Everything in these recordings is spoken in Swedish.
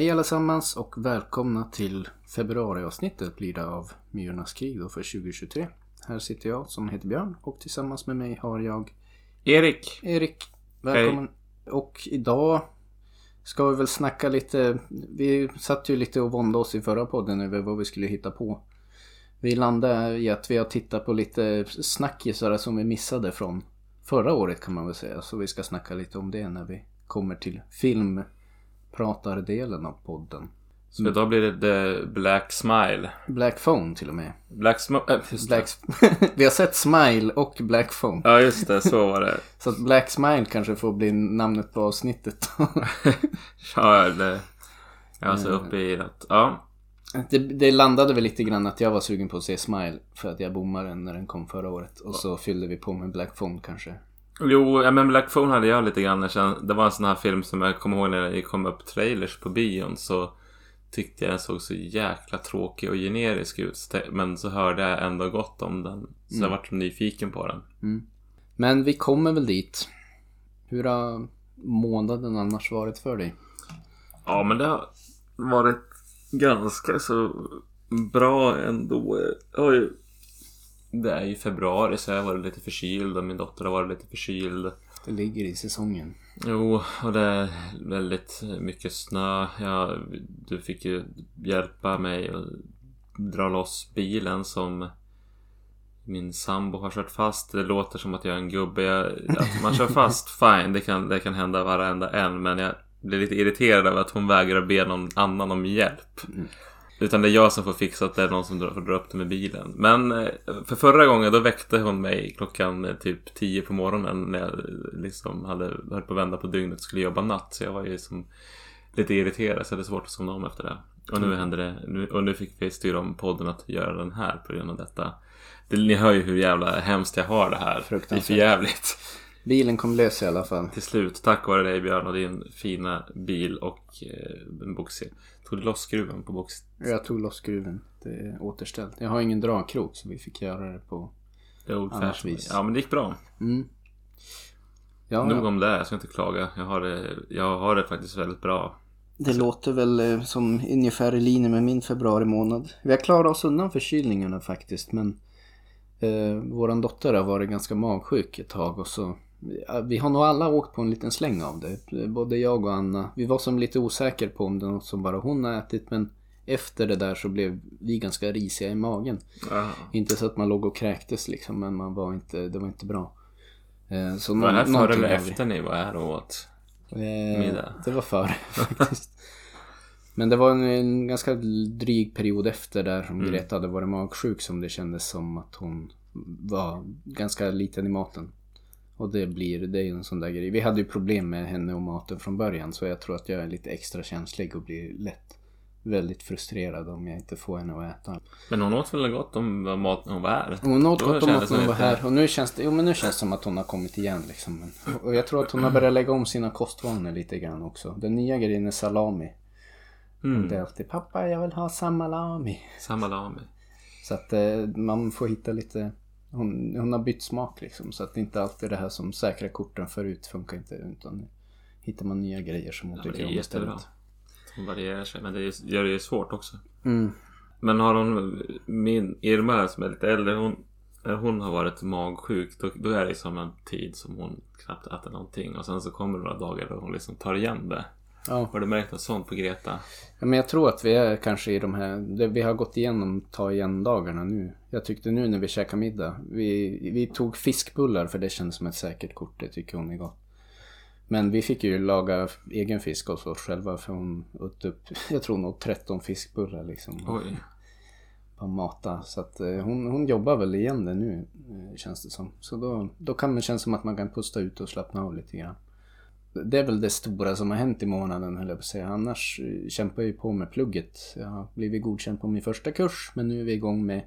Hej allesammans och välkomna till februariavsnittet blir det av Myrornas krig då för 2023. Här sitter jag som heter Björn och tillsammans med mig har jag Erik. Erik. Välkommen. Och idag ska vi väl snacka lite. Vi satt ju lite och våndade oss i förra podden över vad vi skulle hitta på. Vi landade i att vi har tittat på lite snackisar som vi missade från förra året kan man väl säga. Så vi ska snacka lite om det när vi kommer till filmpratardelen av podden. Så idag blir det The Black Smile. Black Phone till och med. Black Smile. Äh. Black... vi har sett Smile och Black Phone. Ja just det, så var det. Så att Black Smile kanske får bli namnet på avsnittet. ja, det... Jag var så uppe i det. Ja. Det, det landade väl lite grann att jag var sugen på att se Smile för att jag bommade den när den kom förra året. Och så fyllde vi på med Black Phone kanske. Jo, ja, men Black Phone hade jag lite grann. Det var en sån här film som jag kommer ihåg när det kom upp trailers på bion. Så tyckte jag den såg så jäkla tråkig och generisk ut. Men så hörde jag ändå gott om den. Så jag vart nyfiken på den. Mm. Men vi kommer väl dit. Hur har månaden annars varit för dig? Ja, men det har varit ganska så bra ändå. Jag har ju, det är ju februari så jag har varit lite förkyld och min dotter har varit lite förkyld. Det ligger i säsongen. Jo, och det är väldigt mycket snö. Ja, du fick ju hjälpa mig att dra loss bilen som min sambo har kört fast. Det låter som att jag är en gubbe. Jag, att man kör fast, fine. Det kan, det kan hända varenda en. Men jag blir lite irriterad över att hon vägrar be någon annan om hjälp. Utan det är jag som får fixa att det är någon som drar, får dra upp det med bilen. Men eh, för förra gången då väckte hon mig klockan eh, typ 10 på morgonen när jag liksom hade höll på att vända på dygnet och skulle jobba natt. Så jag var ju som lite irriterad så det är svårt att somna om efter det. Och nu Mm. hände det. Nu, och nu fick vi styra om podden att göra den här på grund av detta. Det, ni hör ju hur jävla hemskt jag har det här. Det är Fruktansvärt. för jävligt. Bilen kom lös i alla fall. Till slut, tack vare dig Björn och din fina bil och eh, en boxie. Tog du loss skruven på box? Jag tog loss skruven. Det är återställt. Jag har ingen dragkrok så vi fick göra det på... Det Annars vis. Ja men det gick bra. Mm. Ja, Nog om det, jag ska inte klaga. Jag har det, jag har det faktiskt väldigt bra. Det låter väl eh, som ungefär i linje med min februari månad. Vi har klarat oss undan förkylningarna faktiskt men eh, våran dotter har varit ganska magsjuk ett tag och så vi har nog alla åkt på en liten släng av det. Både jag och Anna. Vi var som lite osäker på om det är något som bara hon har ätit men efter det där så blev vi ganska risiga i magen. Inte så att man låg och kräktes liksom men man var inte, det var inte bra. Eh, så Var det före eller efter ni var här och åt? Eh, middag? Det var före faktiskt. Men det var en, en ganska dryg period efter där som Mm. Greta hade varit magsjuk som det kändes som att hon var ganska liten i maten. Och det blir, det är ju en sån där grej. Vi hade ju problem med henne och maten från början så jag tror att jag är lite extra känslig och blir lätt väldigt frustrerad om jag inte får henne att äta. Men hon åt väl gott om mat hon var här? Hon åt gott om kändes att hon var här och nu känns det, jo men nu känns det som att hon har kommit igen liksom. Och jag tror att hon har börjat lägga om sina kostvanor lite grann också. Den nya grejen är salami. Mm. Det är alltid pappa jag vill ha salami. Samma lami. Så att eh, man får hitta lite, hon, hon har bytt smak liksom. Så att det inte alltid är det här som säkra korten förut funkar inte. Utan hittar man nya grejer som hon Ja, tycker om istället. Hon varierar sig men det gör det ju svårt också. Mm. Men har hon, min Irma som är lite äldre, hon, när hon har varit magsjuk då, då är det liksom en tid som hon knappt äter någonting och sen så kommer det några dagar då hon liksom tar igen det. Ja. Har du märkt något sånt på Greta? Ja, men jag tror att vi är kanske i de här, vi har gått igenom ta igen dagarna nu. Jag tyckte nu när vi käkade middag, vi, vi tog fiskbullar för det kändes som ett säkert kort, det tycker hon är gott. Men vi fick ju laga egen fisk åt oss själva för hon åt upp, jag tror nog 13 fiskbullar liksom. Oj. På mata. Så att eh, hon, hon jobbar väl igen det nu eh, känns det som. Så då, då kan det kännas som att man kan pusta ut och slappna av lite grann. Det är väl det stora som har hänt i månaden höll jag på att säga. Annars eh, kämpar jag ju på med plugget. Jag har blivit godkänd på min första kurs men nu är vi igång med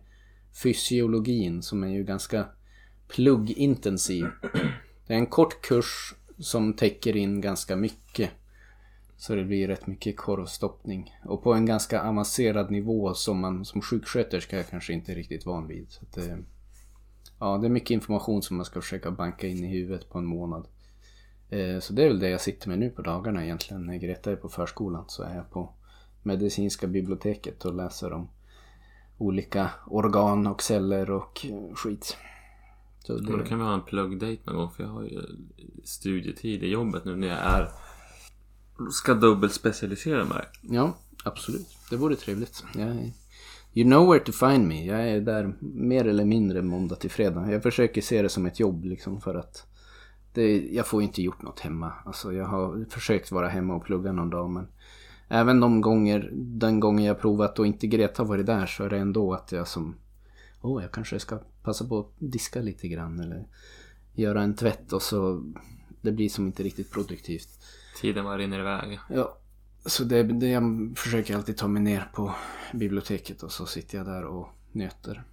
fysiologin som är ju ganska pluggintensiv. Det är en kort kurs som täcker in ganska mycket. Så det blir rätt mycket korvstoppning. Och på en ganska avancerad nivå som man som sjuksköterska kanske inte är riktigt van vid. Så att det, ja, det är mycket information som man ska försöka banka in i huvudet på en månad. Eh, Så det är väl det jag sitter med nu på dagarna egentligen. När Greta är på förskolan så är jag på medicinska biblioteket och läser om olika organ och celler och eh, skit. Så det... Då kan vi ha en plugg-date någon gång för jag har ju studietid i jobbet nu när jag är ska dubbelspecialisera mig. Ja, absolut. Det vore trevligt. Jag You know where to find me. Jag är där mer eller mindre måndag till fredag. Jag försöker se det som ett jobb liksom för att det, jag får inte gjort något hemma. Alltså jag har försökt vara hemma och plugga någon dag men även de gånger, den gången jag provat och inte Greta varit där så är det ändå att jag som Åh, oh, jag kanske ska passa på att diska lite grann eller göra en tvätt och så det blir som inte riktigt produktivt. Tiden bara rinner iväg. Ja, så det, det, jag försöker alltid ta mig ner på biblioteket och så sitter jag där och nöter.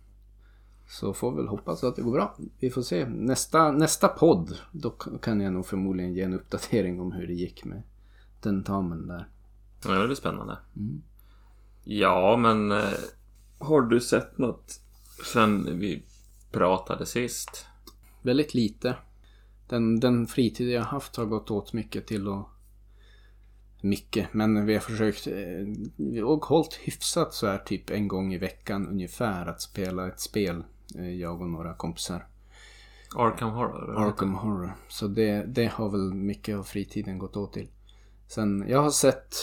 Så får väl hoppas att det går bra. Vi får se. Nästa, nästa podd, då kan jag nog förmodligen ge en uppdatering om hur det gick med tentamen där. Ja, det blir spännande. Mm. Ja, men eh, har du sett något sen vi pratade sist? Väldigt lite. Den, den fritid jag haft har gått åt mycket till att mycket. Men vi har försökt eh, och hållit hyfsat så här typ en gång i veckan ungefär att spela ett spel. Eh, jag och några kompisar. Arkham Horror? Arkham Horror. Så det, det har väl mycket av fritiden gått åt till. Sen, jag har sett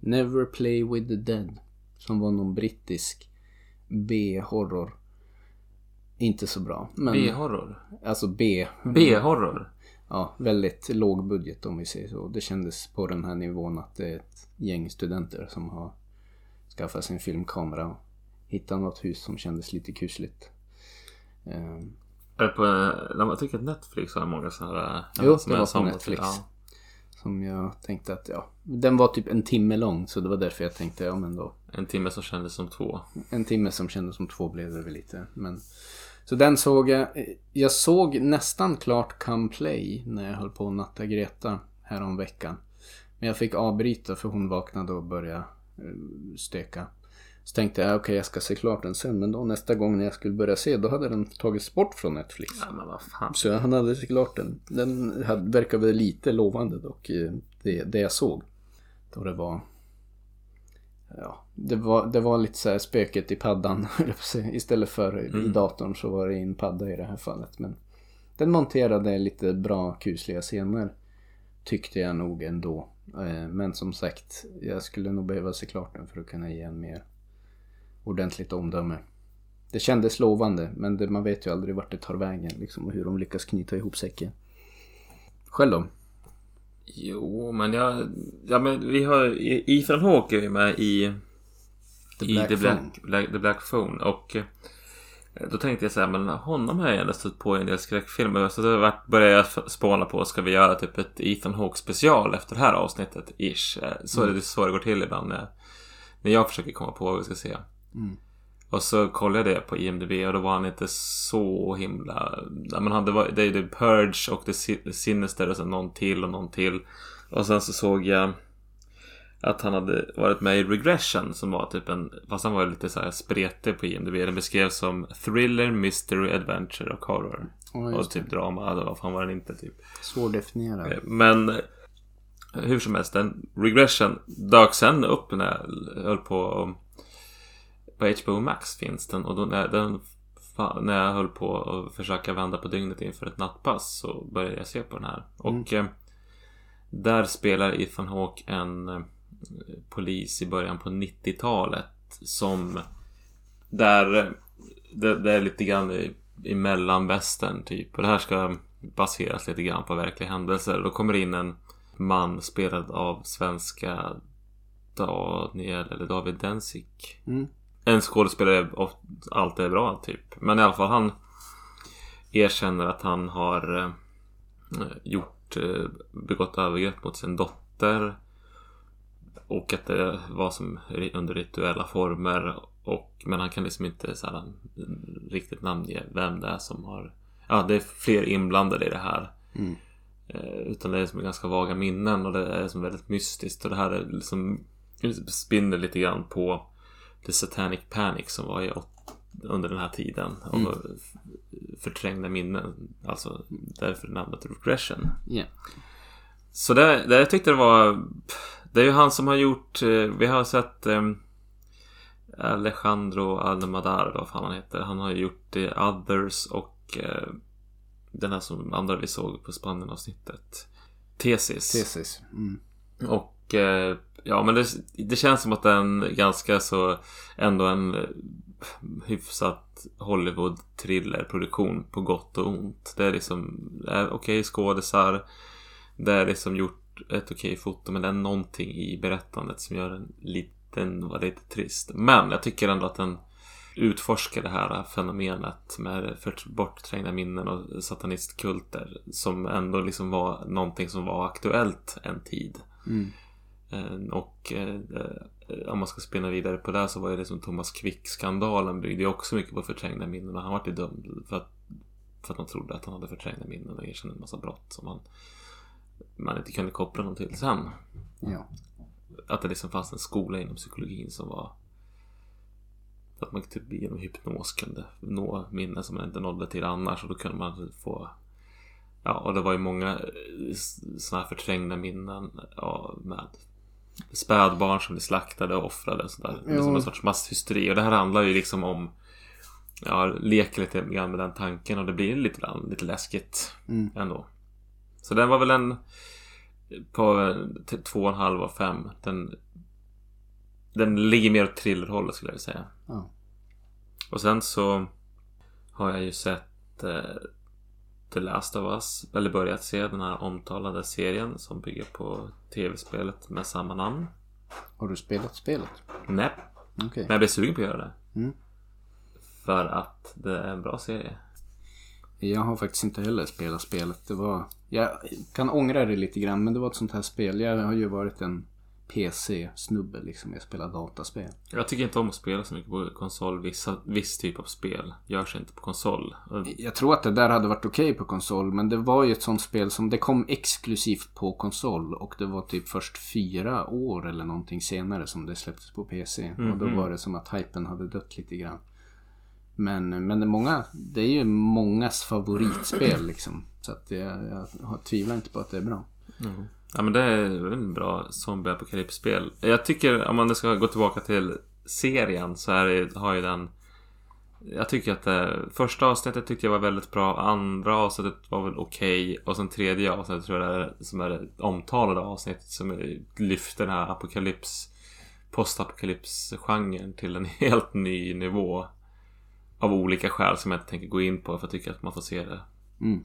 Never Play With The Dead. Som var någon brittisk B-horror. Inte så bra. B-horror? Alltså B. B-horror? ja, väldigt låg budget om vi säger så. Det kändes på den här nivån att det är ett gäng studenter som har skaffat sin filmkamera och hittat något hus som kändes lite kusligt. Um, är på, jag tycker att Netflix har många sådana här. Jo, det var på Netflix. Ja. Som jag tänkte att ja, den var typ en timme lång så det var därför jag tänkte ja men då. En timme som kändes som två. En timme som kändes som två blev det väl lite. Men så den såg jag. Jag såg nästan klart Come Play när jag höll på att natta Greta härom veckan. Men jag fick avbryta för hon vaknade och började eh, stöka. Så tänkte jag, okej okay, jag ska se klart den sen. Men då nästa gång när jag skulle börja se, då hade den tagits bort från Netflix. Ja, men vad fan. Så han hade se klart den. Den verkade lite lovande dock, det, det jag såg. Då det var ja, det var, det var lite så här spöket i paddan. Istället för mm. i datorn så var det en padda i det här fallet. Men den monterade lite bra kusliga scener. Tyckte jag nog ändå. Eh, men som sagt, jag skulle nog behöva se klart den för att kunna ge en mer ordentligt omdöme. Det kändes lovande men det, man vet ju aldrig vart det tar vägen liksom och hur de lyckas knyta ihop säcken. Själv då? Jo, men jag... Ja, men vi har... Ethan Hawke är ju med i... The Black, i The Black, Black, The Black Phone. Och eh, då tänkte jag så här, men honom har jag ändå stött på i en del skräckfilmer. Så då började jag spåna på, ska vi göra typ ett Ethan Hawke special efter det här avsnittet? Ish. Eh, så mm. är det så det går till ibland när, när jag försöker komma på vad vi ska se. Mm. Och så kollade jag det på IMDB och då var han inte så himla... Man hade, det är The Purge och The Sinister och sen någon till och någon till. Och sen så såg jag att han hade varit med i Regression som var typ en... Fast han var lite så här spretig på IMDB. Den beskrevs som thriller, mystery, adventure och horror. Oh, och typ drama. Vad fan var den inte typ. Svårdefinierad. Eh, men hur som helst, den Regression dök sen upp när jag höll på på HBO Max finns den och då, när, den, när jag höll på att försöka vända på dygnet inför ett nattpass så började jag se på den här. Mm. Och eh, där spelar Ethan Hawke en eh, polis i början på 90-talet som där eh, det, det, är lite grann i, i mellanvästern typ. Och det här ska baseras lite grann på verkliga händelser. Då kommer in en man spelad av svenska Daniel eller David Densik. Mm en skådespelare alltid är bra typ. Men i alla fall han erkänner att han har eh, gjort, eh, begått övergrepp mot sin dotter. Och att det var som under rituella former. Och, men han kan liksom inte så här, riktigt namnge vem det är som har... Ja, det är fler inblandade i det här. Mm. Eh, utan det är som ganska vaga minnen och det är som väldigt mystiskt. Och det här är liksom spinner lite grann på The Satanic Panic som var i under den här tiden. Och mm. förträngda minnen. Alltså därför namnet Regression. Yeah. Så det, det jag tyckte det var Det är ju han som har gjort, eh, vi har sett eh, Alejandro Almadar, vad fan han heter. Han har gjort The Others och eh, den här som andra vi såg på Spanien-avsnittet. Tesis. Tesis. Mm. Och Eh, ja, men det, det känns som att den ganska så ändå en eh, hyfsat Hollywood thrillerproduktion på gott och ont. Det är liksom okej okay, skådisar. Det är liksom gjort ett okej okay foto men det är någonting i berättandet som gör den liten, var lite trist. Men jag tycker ändå att den utforskar det här fenomenet med bortträngda minnen och satanistkulter som ändå liksom var någonting som var aktuellt en tid. Mm. Eh, och eh, om man ska spinna vidare på det så var ju det som Thomas Quick-skandalen byggde också mycket på förträngda minnen och han var ju dömd för att, för att man trodde att han hade förträngda minnen och erkände en massa brott som man, man inte kunde koppla någon till sen. Ja. Att det liksom fanns en skola inom psykologin som var att man typ genom hypnos kunde nå minnen som man inte nådde till annars och då kunde man få Ja, och det var ju många sådana här förträngda minnen ja, med spädbarn som blir slaktade och offrade och sådär. Jo. Som en sorts masshysteri. Och det här handlar ju liksom om Ja, leker lite grann med den tanken och det blir lite, grann, lite läskigt mm. ändå. Så den var väl en på två och en halv av fem. Den, den ligger mer åt thrillerhållet skulle jag vilja säga. Ja. Och sen så har jag ju sett eh, The Last of Us, eller börjat se den här omtalade serien som bygger på tv-spelet med samma namn. Har du spelat spelet? Nej. Okay. Men jag blev sugen på att göra det. Mm. För att det är en bra serie. Jag har faktiskt inte heller spelat spelet. Det var... Jag kan ångra det lite grann men det var ett sånt här spel. Jag har ju varit en PC-snubbe liksom. Jag spelar dataspel. Jag tycker inte om att spela så mycket på konsol. Vissa, viss typ av spel görs inte på konsol. Jag tror att det där hade varit okej okay på konsol. Men det var ju ett sånt spel som det kom exklusivt på konsol. Och det var typ först fyra år eller någonting senare som det släpptes på PC. Mm -hmm. Och då mhm. var det som att hypen hade dött lite grann. Men, men det, är många, det är ju mångas favoritspel liksom. Så att jag, jag tvivlar inte på att det är bra. Mm. Ja men det är en bra zombieapokalypsspel. Jag tycker om man ska gå tillbaka till serien så är har ju den jag tycker att det första avsnittet tyckte jag var väldigt bra. Andra avsnittet var väl okej. Okay. Och sen tredje avsnittet tror jag det är som är det omtalade avsnittet som lyfter den här apokalyps postapokalypsgenren till en helt ny nivå. Av olika skäl som jag inte tänker gå in på för jag tycker att man får se det. Mm.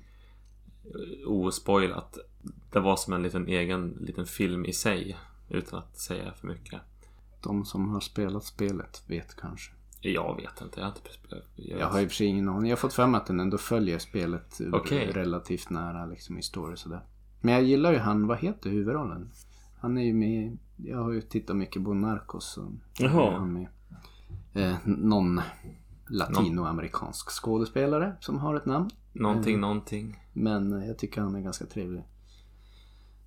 Ospoilat det var som en liten egen liten film i sig. Utan att säga för mycket. De som har spelat spelet vet kanske. Jag vet inte. Jag har, inte spelat, jag, jag har i och för sig ingen aning. Jag har fått för mig att den ändå följer spelet okay. relativt nära liksom i story sådär. Men jag gillar ju han, vad heter huvudrollen? Han är ju med, jag har ju tittat mycket på Narcos. Och Jaha. Han med. Eh, någon latinoamerikansk skådespelare som har ett namn. Någonting, eh, någonting. Men jag tycker han är ganska trevlig.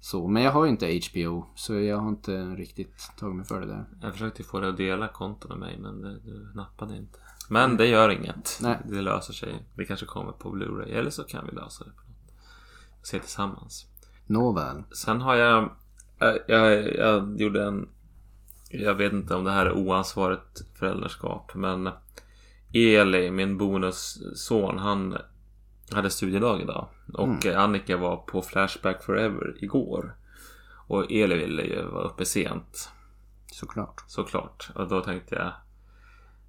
Så, men jag har ju inte HBO så jag har inte riktigt tagit mig för det där. Jag försökte få dig att dela konto med mig men det, du nappade inte. Men det gör inget. Nej. Det löser sig. Det kanske kommer på Blu-ray eller så kan vi lösa det på något. Se tillsammans. Nåväl. Sen har jag, jag, jag, jag gjorde en jag vet inte om det här är oansvarigt föräldraskap men Eli, min bonusson, han hade studiedag idag. Och mm. Annika var på Flashback Forever igår. Och Eli ville ju vara uppe sent. Såklart. Såklart. Och då tänkte jag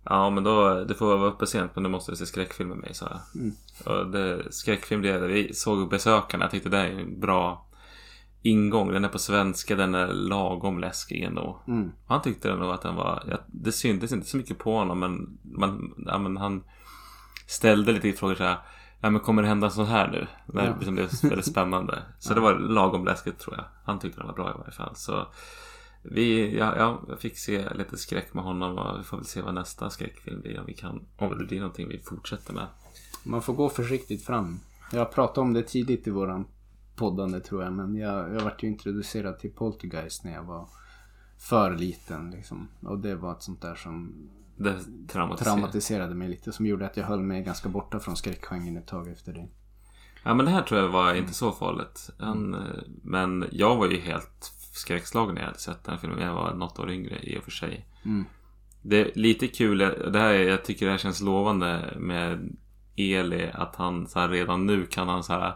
Ja men då, du får vara uppe sent men du måste se skräckfilm med mig sa jag. Mm. Och det, skräckfilm det vi såg besökarna. Jag tyckte det är en bra ingång. Den är på svenska, den är lagom läskig ändå. Mm. Han tyckte nog att den var, ja, det syntes inte så mycket på honom men, man, ja, men han ställde lite frågor så här. Ja men kommer det hända så här nu? Det ja. liksom blev väldigt spännande. Så ja. det var lagom läskigt tror jag. Han tyckte det var bra i varje fall. Så vi, ja, jag fick se lite skräck med honom och vi får väl se vad nästa skräckfilm blir om vi kan, om det blir någonting vi fortsätter med. Man får gå försiktigt fram. Jag pratade om det tidigt i våran poddande tror jag. Men jag, jag vart ju introducerad till Poltergeist när jag var för liten. Liksom. Och det var ett sånt där som det traumatiserade. traumatiserade mig lite. Som gjorde att jag höll mig ganska borta från skräckgenren ett tag efter det. Ja men det här tror jag var inte så farligt. Han, Men jag var ju helt skräckslagen när jag hade sett den här filmen. Jag var något år yngre i och för sig. Mm. Det är lite kul, det här, är- jag tycker det här känns lovande med Eli. Att han så här, redan nu kan han så här.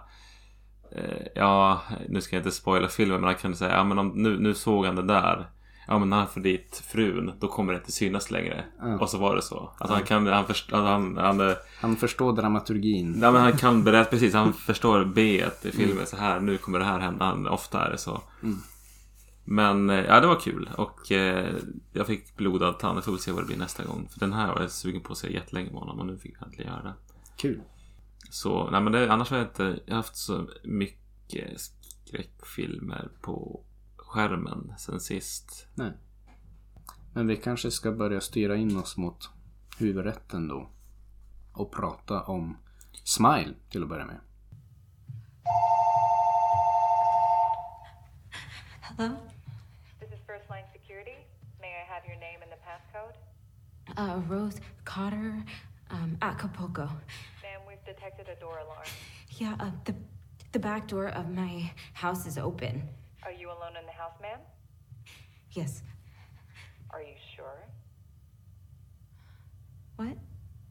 Eh, ja, nu ska jag inte spoila filmen men han kan säga ja men om, nu, nu såg han det där. Ja men när han får dit frun då kommer det inte synas längre. Ja. Och så var det så. Att han kan, han, först, att han, han, eh, Han förstår dramaturgin. Nej men han kan berätta precis, han förstår B i filmen så här, nu kommer det här hända. Han, ofta är det så. Mm. Men eh, ja, det var kul och eh, jag fick blodad tand. Jag får väl se vad det blir nästa gång. För den här var jag sugen på att se jättelänge med honom och nu fick jag äntligen göra det. Kul. Så, nej men det, annars har jag inte jag har haft så mycket skräckfilmer på skärmen sen sist. Nej. Men vi kanske ska börja styra in oss mot huvudrätten då. Och prata om Smile till att börja med. Hello? This is First Line Security. May I have your name and the passcode? Uh, Rose Cotter, um, Acapulco. Ma'am, we've detected a door alarm. Yeah, uh, the the back door of my house is open. Are you alone in the house, ma'am? Yes. Are you sure? What?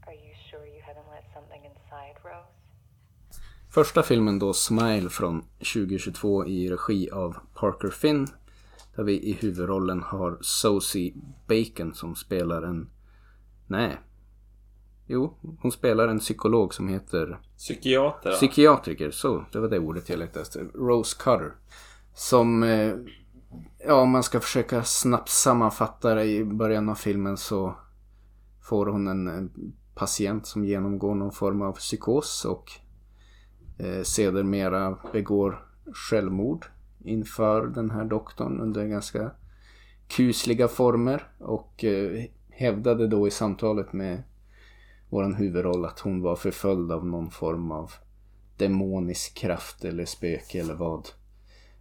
Are you sure you haven't let something inside, Rose? Första filmen då Smile från 2022 i regi av Parker Finn. Där vi i huvudrollen har Sosie Bacon som spelar en... Nej. Jo, hon spelar en psykolog som heter Psykiater? Psykiatriker, så det var det ordet jag letade efter. Rose Cutter. Som, eh, ja om man ska försöka snabbt sammanfatta det i början av filmen så får hon en, en patient som genomgår någon form av psykos och eh, sedermera begår självmord inför den här doktorn under ganska kusliga former och eh, hävdade då i samtalet med våran huvudroll att hon var förföljd av någon form av demonisk kraft eller spöke eller vad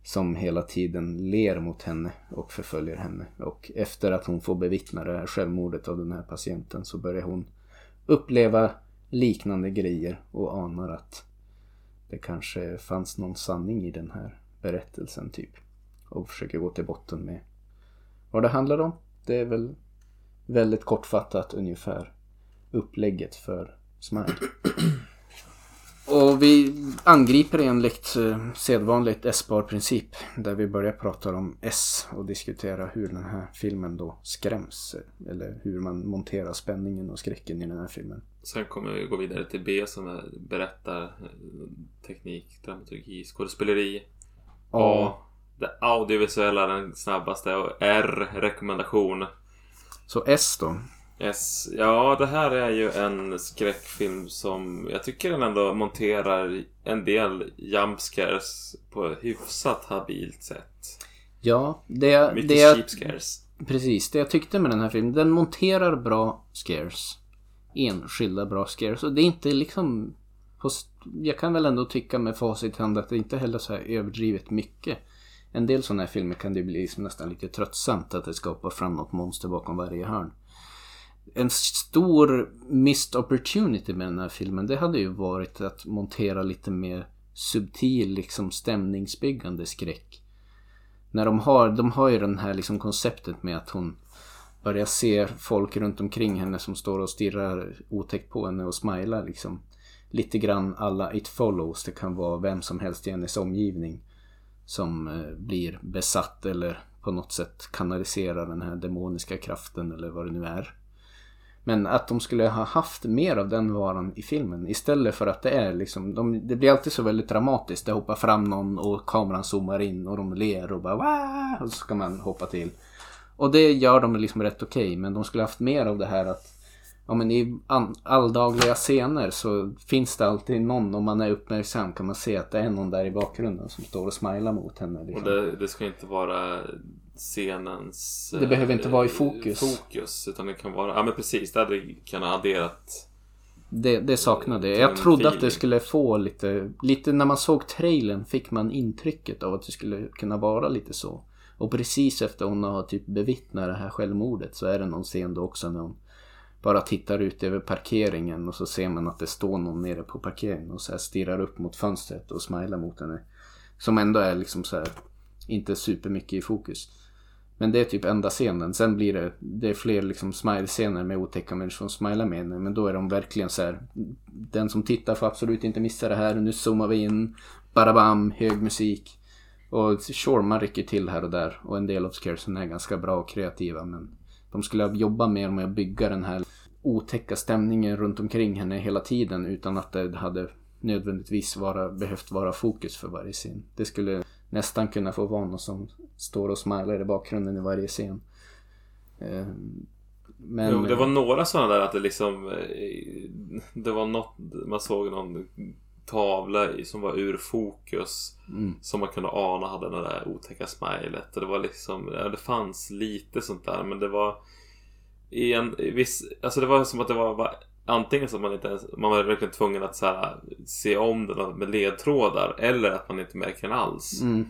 som hela tiden ler mot henne och förföljer henne. Och efter att hon får bevittna det här självmordet av den här patienten så börjar hon uppleva liknande grejer och anar att det kanske fanns någon sanning i den här berättelsen typ. Och försöker gå till botten med vad det handlar om. Det är väl väldigt kortfattat ungefär upplägget för Smile. Och vi angriper enligt eh, sedvanligt S-bar-princip. Där vi börjar prata om S och diskutera hur den här filmen då skräms. Eller hur man monterar spänningen och skräcken i den här filmen. Sen kommer vi gå vidare till B som är berättar eh, teknik, dramaturgi, skådespeleri. A. Det audiovisuella den snabbaste och R. Rekommendation. Så S då. S. Ja, det här är ju en skräckfilm som jag tycker den ändå monterar en del jumpscares på ett hyfsat habilt sätt. Ja, det, Mycket det cheap scares. precis. Det jag tyckte med den här filmen. Den monterar bra scares. Enskilda bra scares. Och det är inte liksom... Jag kan väl ändå tycka med facit i hand att det inte heller så här överdrivet mycket. En del sådana här filmer kan det bli liksom nästan lite tröttsamt att det skapar fram något monster bakom varje hörn. En stor missed opportunity med den här filmen det hade ju varit att montera lite mer subtil liksom stämningsbyggande skräck. När de har, de har ju den här liksom konceptet med att hon börjar se folk runt omkring henne som står och stirrar otäckt på henne och smilar liksom. Lite grann alla It Follows. Det kan vara vem som helst i hennes omgivning som eh, blir besatt eller på något sätt kanaliserar den här demoniska kraften eller vad det nu är. Men att de skulle ha haft mer av den varan i filmen istället för att det är liksom, de, det blir alltid så väldigt dramatiskt. Det hoppar fram någon och kameran zoomar in och de ler och bara Wah! och så ska man hoppa till. Och det gör de liksom rätt okej men de skulle haft mer av det här att Ja men i alldagliga scener så finns det alltid någon, om man är uppmärksam kan man se att det är någon där i bakgrunden som står och smilar mot henne. Liksom. Och det, det ska inte vara scenens... Det behöver inte eh, vara i fokus. Fokus, utan det kan vara... Ja men precis, det hade kan ha adderat... Det, det saknade jag. Jag trodde att det skulle få lite, lite, när man såg trailern fick man intrycket av att det skulle kunna vara lite så. Och precis efter hon har typ bevittnat det här självmordet så är det någon scen då också när hon bara tittar ut över parkeringen och så ser man att det står någon nere på parkeringen och så här stirrar upp mot fönstret och smilar mot henne. Som ändå är liksom så här inte supermycket i fokus. Men det är typ enda scenen. Sen blir det, det är fler liksom smile-scener med otäcka människor som smilar med henne. Men då är de verkligen så här. Den som tittar får absolut inte missa det här. Nu zoomar vi in. Barabam, hög musik. Och sure, man rycker till här och där. Och en del av scaresen är ganska bra och kreativa. Men de skulle jobba mer med att bygga den här otäcka stämningen runt omkring henne hela tiden. Utan att det hade nödvändigtvis vara, behövt vara fokus för varje scen. Det skulle nästan kunna få vara någon som står och smilar i bakgrunden i varje scen. Eh, Men, Jo, det var några sådana där att det liksom eh, Det var något Man såg någon tavla som var ur fokus Mm. Som man kunde ana hade det där otäcka smilet och det var liksom ja, Det fanns lite sånt där men det var i en viss Alltså det var som att det var, var Antingen så att man inte ens, Man var verkligen tvungen att så här, se om den med ledtrådar Eller att man inte märker den alls Mm.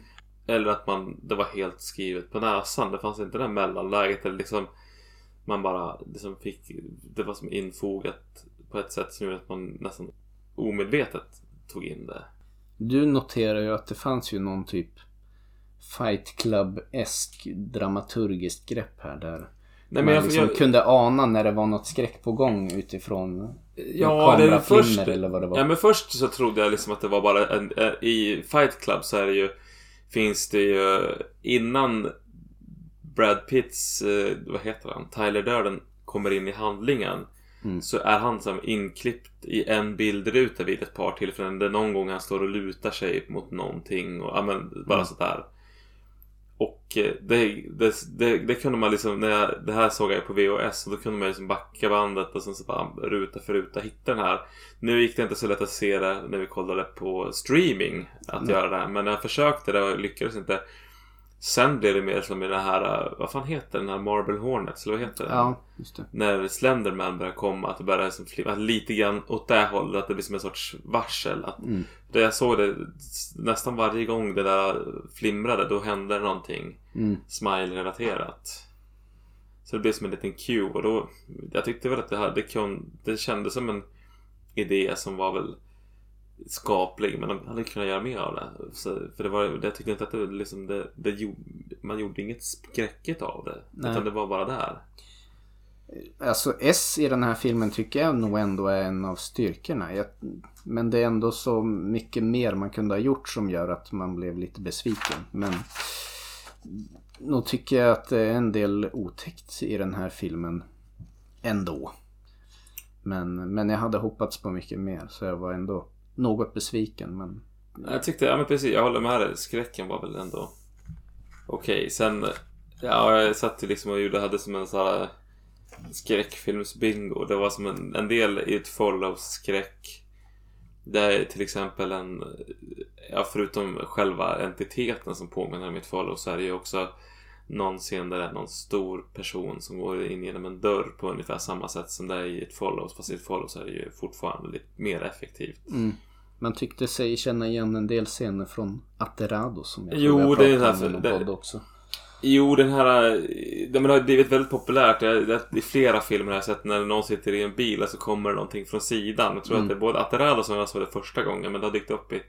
eller att man, det var helt skrivet på näsan. Det fanns inte det där mellanläget. Eller liksom, man bara liksom fick, det var som infogat på ett sätt som gjorde att man nästan omedvetet tog in det. Du noterar ju att det fanns ju någon typ Fight Club-esk dramaturgiskt grepp här där. Nej, man men jag, liksom jag, kunde ana när det var något skräck på gång utifrån ja, det först, eller vad det var. ja, men först så trodde jag liksom att det var bara en, i Fight Club så är det ju, finns det ju innan Brad Pitts, eh, vad heter han, Tyler Durden kommer in i handlingen. Mm. Så är han som inklippt i en bildruta vid ett par tillfällen. Det är någon gång han står och lutar sig mot någonting och ja, men, bara Mm. sådär. Och eh, det, det, det, det kunde man liksom, när jag, det här såg jag på VHS och då kunde man liksom backa bandet och sen så bara ruta för ruta hitta den här. Nu gick det inte så lätt att se det när vi kollade på streaming att Nej. göra det här. Men när jag försökte det och lyckades inte. Sen blev det mer som i den här, eh, vad fan heter den här Marble Hornets? Eller vad heter den? Ja, just det. när Slenderman börjar komma att det börjar liksom flimra lite grann åt det hållet att det blir som en sorts varsel att Mm. det jag såg det nästan varje gång det där flimrade då hände någonting Mm. smile-relaterat så det blev som en liten cue och då jag tyckte väl att det, här, det, kun, det kändes som en idé som var väl skaplig men de hade kunnat göra mer av det så, för det var, jag tyckte inte att det liksom det, det man gjorde inget skräcket av det Nej. utan det var bara där Alltså S i den här filmen tycker jag nog ändå är en av styrkorna. Jag, men det är ändå så mycket mer man kunde ha gjort som gör att man blev lite besviken. Men nog tycker jag att det är en del otäckt i den här filmen ändå. Men, men jag hade hoppats på mycket mer så jag var ändå något besviken. Men Jag tyckte, ja men precis, jag håller med dig. Skräcken var väl ändå okej. Sen, ja jag satt ju liksom och gjorde, hade som en sån här skräckfilmsbingo. Det var som en, en del i ett follow-skräck. Det är till exempel en, ja förutom själva entiteten som påminner om ett follow så är det ju också någon scen där det är någon stor person som går in genom en dörr på ungefär samma sätt som det är i ett follow. Fast i ett follow så är det ju fortfarande lite mer effektivt. mm, man tyckte sig känna igen en del scener från Aterado som jag Jo, tror jag pratade om i någon det- podd också. Jo, den här... Den har blivit väldigt populärt. I flera filmer har jag sett när någon sitter i en bil och så kommer det någonting från sidan. Jag tror Mm. att det är både Aterado som jag såg det första gången men det har dykt upp i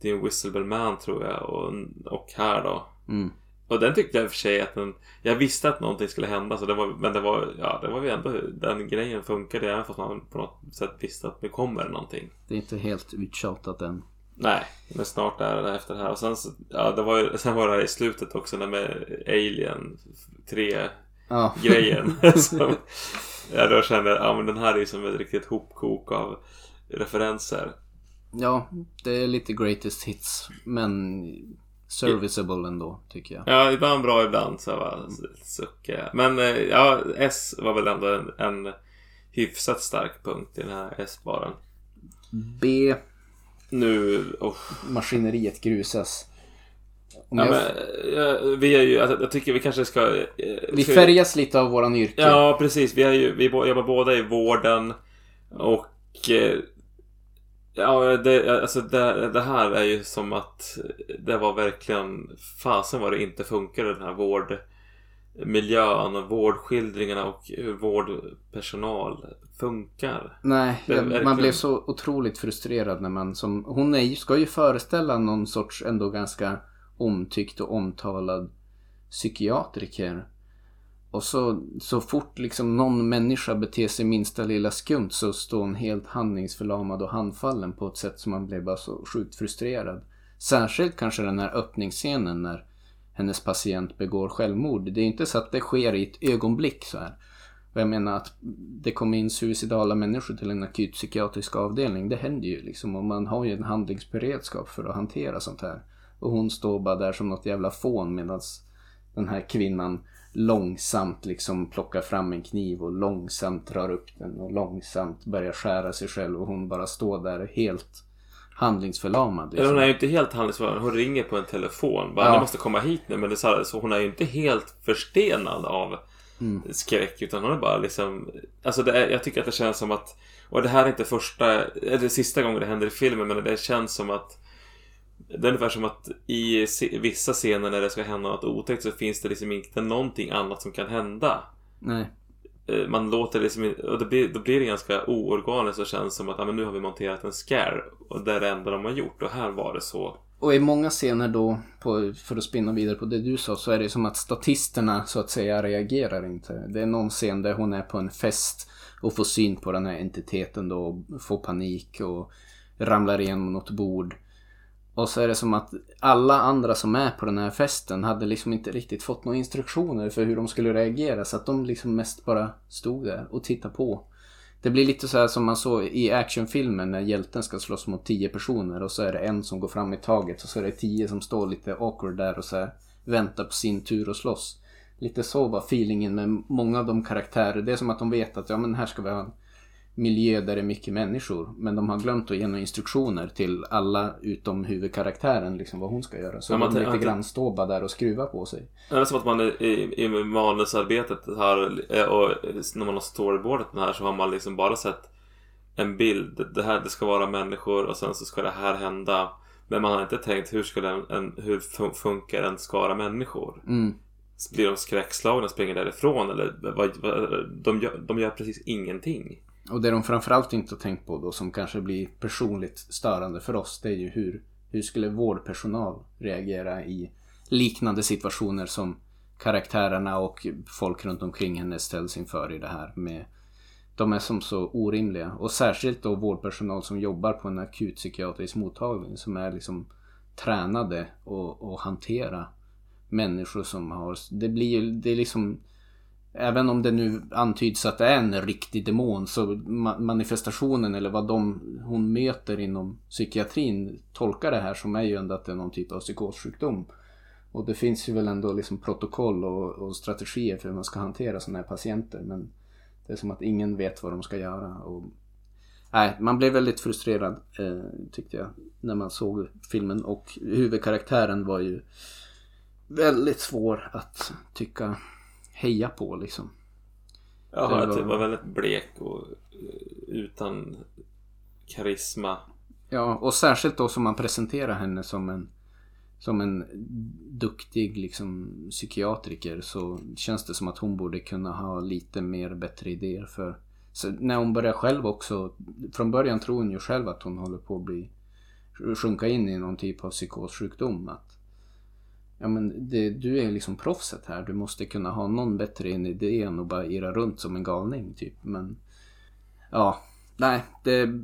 det är en Whistlebell Man tror jag och, och här då. Mm. Och den tyckte jag i och för sig att den... Jag visste att någonting skulle hända så det var, men det var, ja, det var ju ändå... Den grejen funkade även fast man på något sätt visste att det kommer någonting. Det är inte helt uttjatat än. Nej, men snart är det efter det här. Och sen, ja, det var ju, sen var det här i slutet också när med Alien 3 Ja. grejen. som, ja, då kände jag ja, men den här är ju som ett riktigt hopkok av referenser. Ja, det är lite greatest hits. Men serviceable ändå, tycker jag. Ja, ibland bra, ibland så suckar jag. Men eh, ja, S var väl ändå en, en hyfsat stark punkt i den här S-baren. B. Nu, oh, Maskineriet grusas. Om ja, jag, men, ja, vi är ju, alltså, jag tycker vi kanske ska... eh, vi för- färgas lite av våran yrke. Ja, precis. Vi, är ju, vi jobbar båda i vården. Och... Ja, det, alltså det, det här är ju som att det var verkligen... Fasen vad det inte funkade den här vårdmiljön och vårdskildringarna och hur vårdpersonal funkar. Nej, jag, man verkligen- blev så otroligt frustrerad när man som... Hon är, ska ju föreställa någon sorts ändå ganska omtyckt och omtalad psykiatriker. Och så, så fort liksom någon människa beter sig minsta lilla skumt så står hon helt handlingsförlamad och handfallen på ett sätt som man blev bara så sjukt frustrerad. Särskilt kanske den här öppningsscenen när hennes patient begår självmord. Det är inte så att det sker i ett ögonblick så här. Och jag menar att det kommer in suicidala människor till en akut psykiatrisk avdelning. Det händer ju liksom och man har ju en handlingsberedskap för att hantera sånt här. Och hon står bara där som något jävla fån medan den här kvinnan långsamt liksom plockar fram en kniv och långsamt drar upp den och långsamt börjar skära sig själv och hon bara står där helt handlingsförlamad. Eller Liksom. hon är ju inte helt handlingsförlamad. Hon ringer på en telefon. Bara, Ja. måste komma hit nu. Men det är så, här, så hon är ju inte helt förstenad av Mm. skräck. Utan hon är bara liksom... Alltså är, jag tycker att det känns som att... Och det här är inte första... Eller sista gången det händer i filmen. Men det känns som att... Det är ungefär som att i vissa scener när det ska hända något otäckt så finns det liksom inte någonting annat som kan hända. Nej. Eh, Man låter liksom och det blir, då blir det ganska oorganiskt och känns som att ja, men nu har vi monterat en scare och det är det enda de har gjort och här var det så. Och i många scener då, på, för att spinna vidare på det du sa, så är det som att statisterna så att säga reagerar inte. Det är någon scen där hon är på en fest och får syn på den här entiteten då och får panik och ramlar igenom något bord. Och så är det som att alla andra som är på den här festen hade liksom inte riktigt fått några instruktioner för hur de skulle reagera så att de liksom mest bara stod där och tittade på. Det blir lite så här som man såg i actionfilmen när hjälten ska slåss mot tio personer och så är det en som går fram i taget och så är det tio som står lite awkward där och så här väntar på sin tur att slåss. Lite så var feelingen med många av de karaktärer. Det är som att de vet att ja men här ska vi ha en miljö där det är mycket människor. Men de har glömt att ge några instruktioner till alla utom huvudkaraktären liksom vad hon ska göra. Så Ja, man de lite grann står bara där och skruvar på sig. Det är som att man i, i, i manusarbetet här eh, och när man har storyboardat den här så har man liksom bara sett en bild. Det här det ska vara människor och sen så ska det här hända. Men man har inte tänkt hur, ska en, en, hur fun- funkar en skara människor? Mm. Blir de skräckslagna och springer därifrån? Eller vad, vad, de, gör, de gör precis ingenting. Och det de framförallt inte har tänkt på då som kanske blir personligt störande för oss det är ju hur, hur skulle vårdpersonal reagera i liknande situationer som karaktärerna och folk runt omkring henne ställs inför i det här med de är som så orimliga. Och särskilt då vårdpersonal som jobbar på en akutpsykiatrisk mottagning som är liksom tränade att att hantera människor som har det blir ju det är liksom Även om det nu antyds att det är en riktig demon så manifestationen eller vad de, hon möter inom psykiatrin tolkar det här som är ju ändå att det är någon typ av psykossjukdom. Och det finns ju väl ändå liksom protokoll och, och strategier för hur man ska hantera sådana här patienter men det är som att ingen vet vad de ska göra. Och, nej, man blev väldigt frustrerad eh, tyckte jag när man såg filmen och huvudkaraktären var ju väldigt svår att tycka heja på liksom. Ja, Det det var- var... var väldigt blek och eh, utan karisma. Ja, och särskilt då som man presenterar henne som en som en duktig liksom psykiatriker så känns det som att hon borde kunna ha lite mer bättre idéer för så när hon börjar själv också från början tror hon ju själv att hon håller på att bli sjunka in i någon typ av psykossjukdom att ja men det, du är liksom proffset här du måste kunna ha någon bättre idé än att bara irra runt som en galning typ men ja nej det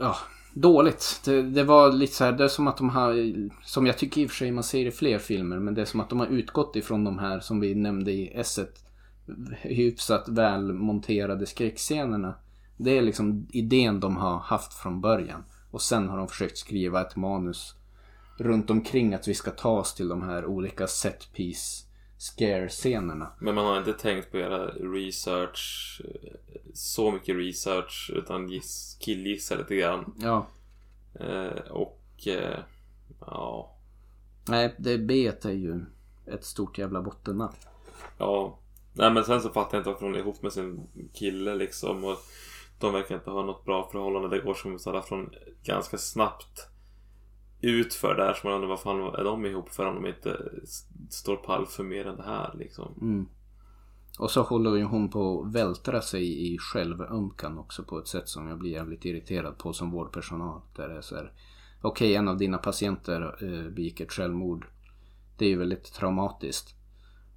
ja, dåligt. Det, det var lite så här, det är som att de har, som jag tycker i och för sig man ser i fler filmer, men det är som att de har utgått ifrån de här som vi nämnde i S1 hyfsat välmonterade skräckscenerna. Det är liksom idén de har haft från början. Och sen har de försökt skriva ett manus runt omkring att vi ska ta oss till de här olika set piece scare-scenerna. Men man har inte tänkt på göra research, så mycket research, utan giss, killgissa lite grann. Ja, Eh, och eh, ja, nej, det B är ju ett stort jävla bottennapp. ja. Nej men sen så fattar jag inte varför hon är ihop med sin kille liksom. Och de verkar inte ha något bra förhållande. Det går som sådär från ganska snabbt utför där. som man undrar vad fan är de ihop för om de inte står pall för mer än det här liksom. Mm. Och så håller ju hon på att vältra sig i självömkan också på ett sätt som jag blir jävligt irriterad på som vårdpersonal. Där det är så här, okej en av dina patienter eh, begick ett självmord. Det är ju väldigt traumatiskt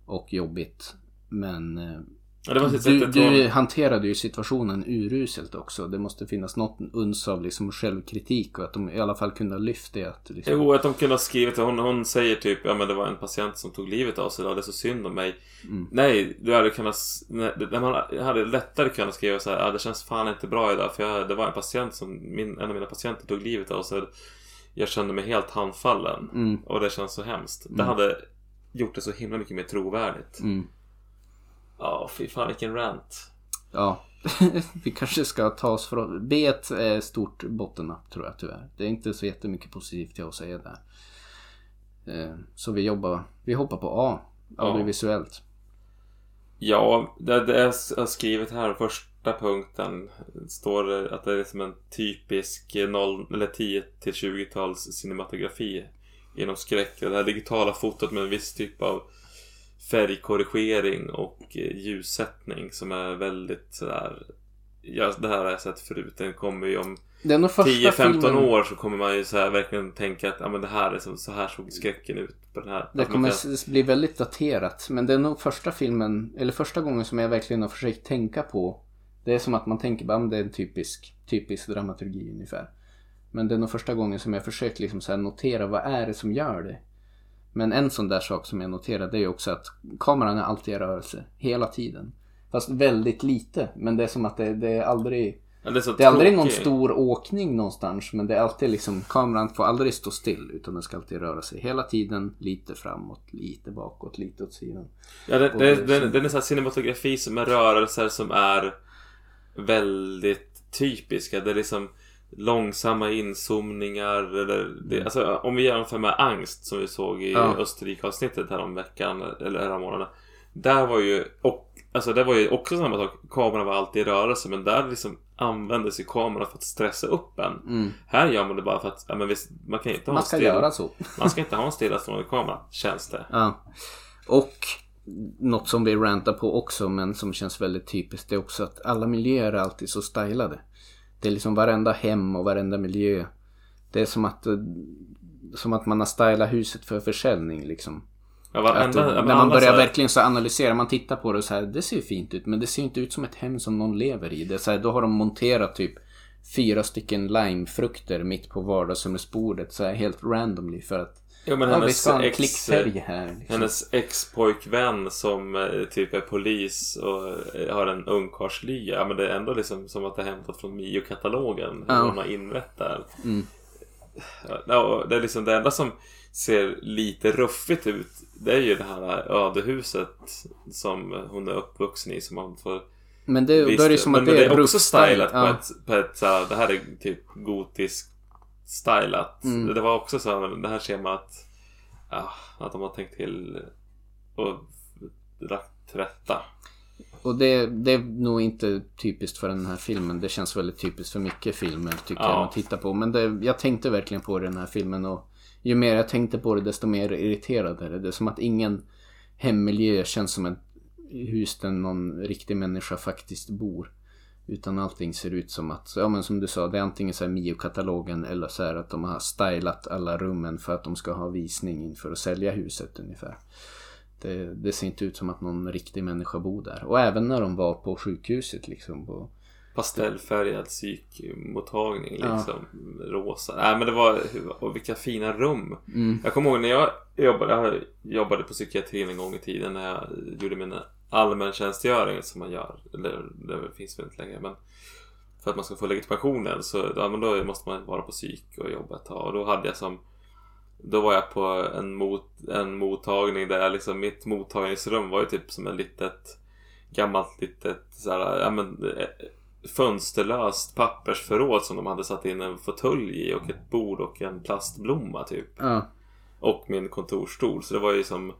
och jobbigt. Men eh, Ja, det du, du hanterade ju situationen uruselt också. Det måste finnas något uns av liksom självkritik och att de i alla fall kunde ha lyft det. Att liksom, Jo, att de kunde ha skrivit hon, hon säger typ ja men det var en patient som tog livet av sig. Ja, det är så synd om mig. Mm. Nej. Du hade kunnat... Nej, det- man hade lättare kunnat skriva så här. Ja, det känns fan inte bra idag. För jag, det var en patient som... Min, en av mina patienter tog livet av sig. Jag kände mig helt handfallen. Mm. Och det känns så hemskt. Det Mm. hade gjort det så himla mycket mer trovärdigt. Ja, fy fan vilken rant. Ja, vi kanske ska ta oss från... B är stort bottennapp tror jag tyvärr. Det är inte så jättemycket positivt till att säga där. Eh, Så vi jobbar, vi hoppar på A, audiovisuellt. Ja, det, det jag har skrivit här, första punkten står det att det är som en typisk 0 eller 10 till 20-tals cinematografi inom skräck. Det här digitala fotot med en viss typ av färgkorrigering och eh, ljussättning som är väldigt sådär Ja, det här har jag sett förut. Den kommer ju om Det är nog första 10-15 filmen... år så kommer man ju så här verkligen tänka att ja, men det här är så, så här såg skräcken ut på den här. Det Att kommer kan- bli väldigt daterat. Men det är nog första filmen, eller första gången som jag verkligen har försökt tänka på. Det är som att man tänker bara, "Men det är en typisk, typisk dramaturgi ungefär. Men det är nog första gången som jag försökt liksom så notera vad är det som gör det. Men en sån där sak som jag noterade är också att kameran är alltid i rörelse. Hela tiden. Fast väldigt lite. Men det är som att det, det är aldrig... Ja, det är, så Det är aldrig någon stor åkning någonstans men det är alltid liksom kameran får aldrig stå still utan den ska alltid röra sig hela tiden lite framåt, lite bakåt, lite åt sidan. Ja, det, det, det- det, det är här cinematografi som är rörelser som är väldigt typiska. Det är liksom långsamma inzoomningar. Eller det, alltså, om vi jämför med Angst som vi såg i Ja. Österrike-avsnittet här om veckan eller här månaden. Där var ju, och, alltså, det var ju också samma sak. Kameran var alltid i rörelse men där liksom användes ju kameran för att stressa upp en. Mm. Här gör man det bara för att ja, men visst, man kan inte ha Man en ska still, göra så. Man ska inte ha en stillastående kamera, känns det. Ja. Och något som vi rantar på också men som känns väldigt typiskt det är också att alla miljöer är alltid så stylade. Det är liksom varenda hem och varenda miljö. Det är som att, eh, som att man har stylat huset för försäljning liksom. Ja, Att, varenda, ja, men när man börjar här- verkligen så analysera, man tittar på det och så här, det ser ju fint ut men det ser inte ut som ett hem som någon lever i. Det är så här, då har de monterat typ fyra stycken limefrukter mitt på vardagsrumsbordet så här helt randomly för att Men ja, vi hennes en ex, här. Liksom. hennes ex-pojkvän som eh, typ är polis och eh, har en ungkarlslya. Ja men det är ändå liksom som att det är hämtat från Mio-katalogen. Ja. Hur hon har inrett där. Mm. Ja, det är liksom det enda som ser lite ruffigt ut. Det är ju det här ödehuset som hon är uppvuxen i. Som man får Men det, Visst, då är det som men, att men det är också stylat på Ja. ett, på ett så här, det här är typ gotisk stylat. Mm. Det var också så här, det här ser man att, ja, att de har tänkt till och lagt till rätta. Och det, det är nog inte typiskt för den här filmen. Det känns väldigt typiskt för mycket filmer tycker Ja. jag att titta på. Men det, jag tänkte verkligen på det den här filmen och ju mer jag tänkte på det desto mer irriterad är det. Det är som att ingen hemmiljö känns som ett hus där någon riktig människa faktiskt bor. Utan allting ser ut som att, ja men som du sa, det är antingen så här Mio-katalogen eller så här att de har stylat alla rummen för att de ska ha visning inför att sälja huset ungefär. Det, det ser inte ut som att någon riktig människa bor där. Och även när de var på sjukhuset liksom. På, Pastellfärgad psykmottagning Ja. liksom. Rosa. Nej men det var, och vilka fina rum. mm, Jag kommer ihåg när jag jobbade, jag jobbade på psykiatrin en gång i tiden när jag gjorde min allmäntjänstgöring som man gör. Eller det finns väl inte längre men för att man ska få legitimationen så ja, men då måste man vara på psyk och jobba ett tag. Och då hade jag som då var jag på en, mot, en mottagning där jag liksom, mitt mottagningsrum var ju typ som ett litet gammalt litet såhär, ja men eh, fönsterlöst pappersförråd som de hade satt in en fåtölj i och ett bord och en plastblomma typ. ja, Och min kontorsstol. Så det var ju som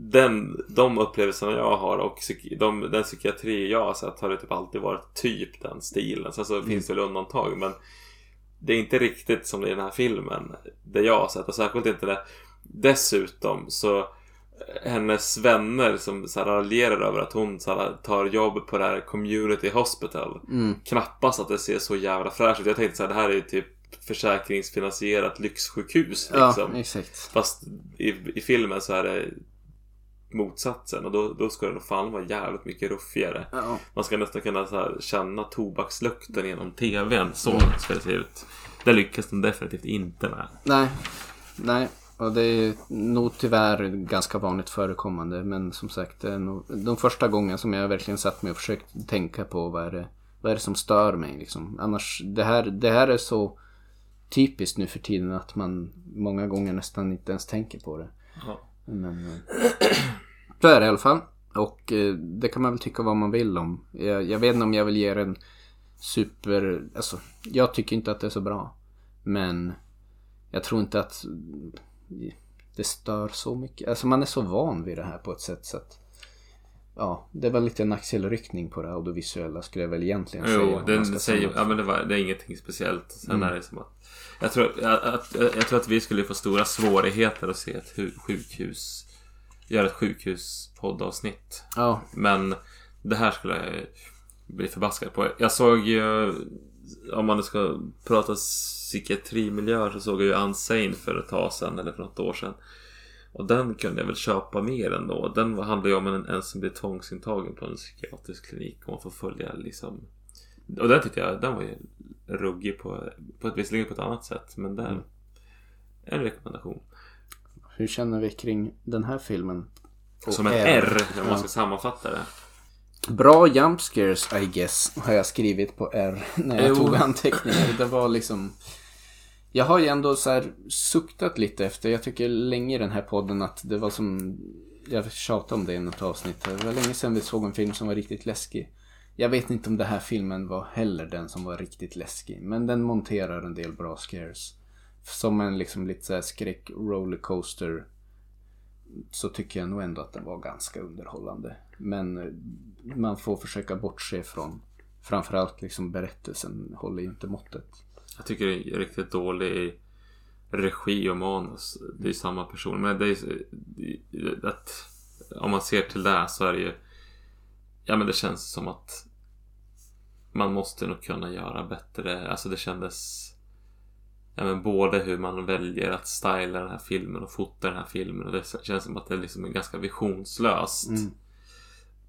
den, de upplevelserna jag har och de, den psykiatri jag har sett har det typ alltid varit typ den stilen. Sen så finns det väl undantag men det är inte riktigt som i den här filmen. Det jag har sett och särskilt inte det. Dessutom så hennes vänner som så här raljerar över att hon så här, tar jobb på det här community hospital. mm, Knappast att det ser så jävla fräscht ut. Jag tänkte så här, det här är ju typ försäkringsfinansierat lyxsjukhus. Ja, Liksom. exakt. Fast i, i filmen så är det motsatsen och då, då ska det nog fan vara jävligt mycket ruffigare. Ja. Man ska nästan kunna här, känna tobakslukten genom TVn. Så Mm. ska det se ut. Det lyckas de definitivt inte med. Nej, nej. Och det är nog tyvärr ganska vanligt förekommande. Men som sagt, nog de första gången som jag verkligen satt mig och försökt tänka på vad är det, vad är det som stör mig. Liksom. Annars, det här, det här är så typiskt nu för tiden att man många gånger nästan inte ens tänker på det. Ja. Men, eh, så är det i alla fall. Och eh, det kan man väl tycka vad man vill om. Jag, jag vet inte om jag vill ge den super... Alltså, jag tycker inte att det är så bra. Men jag tror inte att det stör så mycket. Alltså man är så van vid det här på ett sätt så att... Ja, det var lite en axelryckning på det audiovisuella skulle jag väl egentligen säga. Jo, den säger, ja men det, var, det är ingenting speciellt. Sen Mm. är det som att jag tror att, att, jag tror att vi skulle få stora svårigheter att se ett hu- sjukhus Göra ett sjukhuspoddavsnitt Ja, Men det här skulle jag bli förbaskad på Jag såg ju Om man nu ska prata psykiatrimiljöer så såg jag ju Unsane för ett tag sedan Eller för något år sedan Och den kunde jag väl köpa mer ändå Den handlar ju om en, en som blir tvångsintagen på en psykiatrisk klinik Och man får följa liksom Och den tyckte jag, den var ju ruggig på, på ett visserligen på ett annat sätt Men den Mm. En rekommendation hur känner vi kring den här filmen? Och Som ett R, om man ska sammanfatta det Bra jump scares I guess har jag skrivit på R när jag Jo. tog anteckningar. Det var liksom... Jag har ju ändå så här suktat lite efter, jag tycker länge i den här podden att det var som... Jag tjatade om det i något avsnitt. Det var länge sedan vi såg en film som var riktigt läskig. Jag vet inte om den här filmen var heller den som var riktigt läskig. Men den monterar en del bra scares. Som en liksom lite så här skräck rollercoaster så tycker jag nog ändå att den var ganska underhållande. Men eh, man får försöka bortse från framförallt liksom berättelsen håller ju inte måttet. Jag tycker det är riktigt dålig regi och manus. Det är samma person. Men det är att om man ser till det så är det ju Ja men det känns som att man måste nog kunna göra bättre. Alltså det kändes Ja men både hur man väljer att styla den här filmen och fota den här filmen. Och det känns som att det liksom är ganska visionslöst. Mm.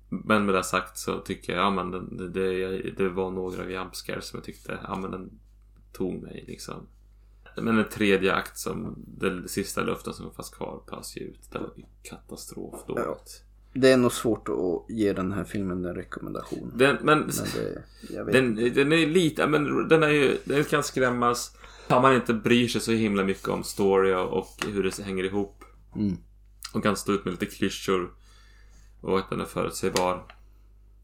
Men med det sagt så tycker jag, ja men det, det, det var några jump scares som jag tyckte, ja men den tog mig liksom. Men en tredje akt som, den sista luften som fanns kvar ju ut. Det var ju katastrofdåligt. Det är nog svårt att ge den här filmen en rekommendation. Den, men Men det, den, den är lite, ja, men den är ju, den kan skrämmas. Om man inte bryr sig så himla mycket om story och, hur det hänger ihop. Mm. Och kan stå ut med lite klyschor. Och att den är förutsägbar.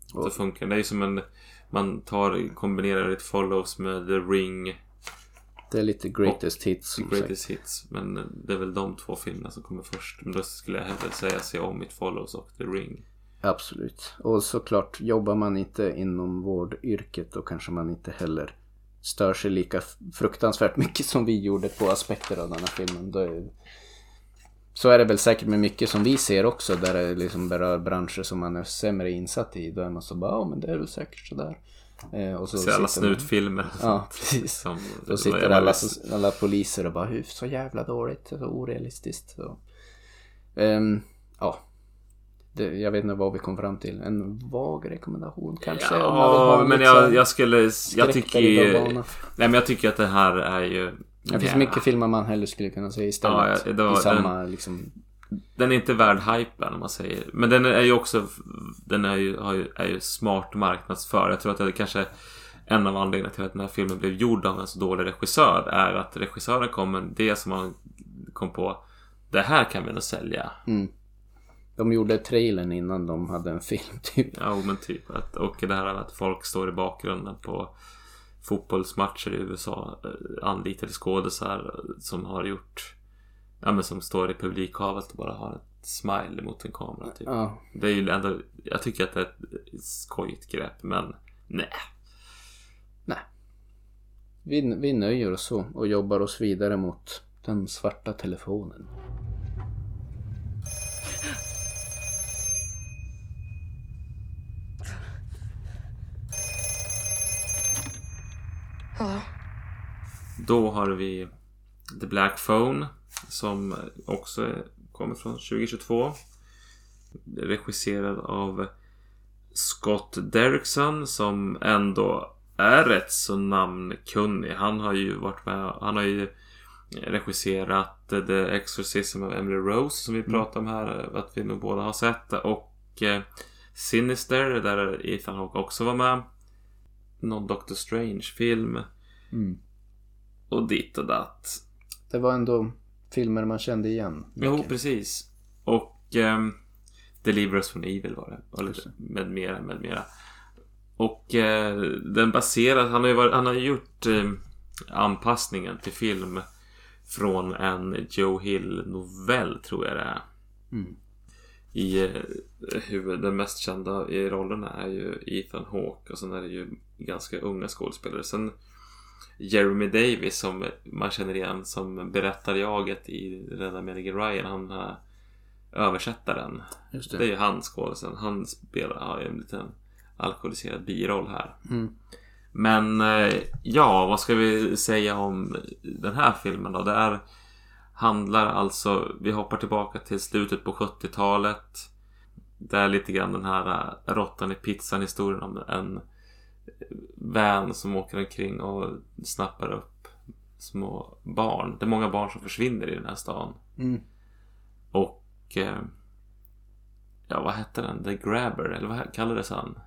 Så Och- funkar den. Det är ju som en... Man tar, kombinerar ett follows med The Ring, Det är lite greatest hits som sagt. Greatest Hits. Men det är väl de två filmerna som kommer först. Men då skulle jag hellre säga Se om It Follows och The Ring. Absolut. Och såklart, jobbar man inte inom vårdyrket då kanske man inte heller stör sig lika fruktansvärt mycket som vi gjorde på aspekter av den här filmen. Då är, så är det väl säkert med mycket som vi ser också där det liksom berör branscher som man är sämre insatt i. Då är man så bara, ja men det är väl säkert sådär. Eh, och så Se alla snutfilmer. Ja, precis. Som, Då sitter alla, visst- alla poliser och bara hur så jävla dåligt, så orealistiskt. Så. Ehm, ja. Det, jag vet inte vad vi kom fram till. En vag rekommendation kanske? Ja, en men jag, jag skulle... Jag tycker. Nej men jag tycker att det här är ju... Det finns mycket filmer man hellre skulle kunna se istället. Ja, var- I samma liksom... Den är inte värd hypen om man säger. Men den är ju också... Den är ju, ju, är ju smart marknadsför. Jag tror att det är kanske en av anledningarna till att den här filmen blev gjord av en så dålig regissör är att regissören kom med det som han kom på. Det här kan vi nog sälja. Mm. De gjorde trailern innan de hade en film typ. Ja, men typ. Att, och det här att folk står i bakgrunden på fotbollsmatcher i USA. eh, Anlitade skådisar som har gjort... Ja, men som står i publikhavet och bara har ett smile mot en kamera. Typ. Ja. Det är ju ändå... Jag tycker att det är ett skojigt grepp, men nej. Nej. Vi, vi nöjer oss så och jobbar oss vidare mot den svarta telefonen. Då har vi The Black Phone som också kommer från 2022. Regisserad av Scott Derrickson som ändå är rätt så namnkunnig. Han har ju varit med, han har ju regisserat The Exorcism of Emily Rose som vi pratade om här att vi nog båda har sett och eh, Sinister där Ethan Hawke också var med. Någon Doctor Strange-film Mm. och ditt och datt. Det var ändå filmer man kände igen. Jo, mycket. precis. Och um, Deliver Us from Evil var det. Och lite med mera, med mera. Och eh, den baseras, han har ju, varit, han har gjort eh, anpassningen till film från en Joe Hill novell tror jag det är. Mm. I eh, huvud, den mest kända i rollerna är ju Ethan Hawke och sen är det ju ganska unga skådespelare. Sen Jeremy Davis som man känner igen som berättarjaget i Rädda Megan Ryan. Han är översättaren. Just Det det. är ju han skådisen. Han spelar har ju en liten alkoholiserad biroll här. Mm. Men eh, ja, vad ska vi säga om den här filmen då? Det är, handlar alltså, vi hoppar tillbaka till slutet på 70-talet. Det är lite grann den här eh, råttan i pizzan historien om en van som åker omkring och snappar upp små barn. Det är många barn som försvinner i den här stan. Mm. Och eh, Ja, vad hette den? The Grabber, eller vad kallades han?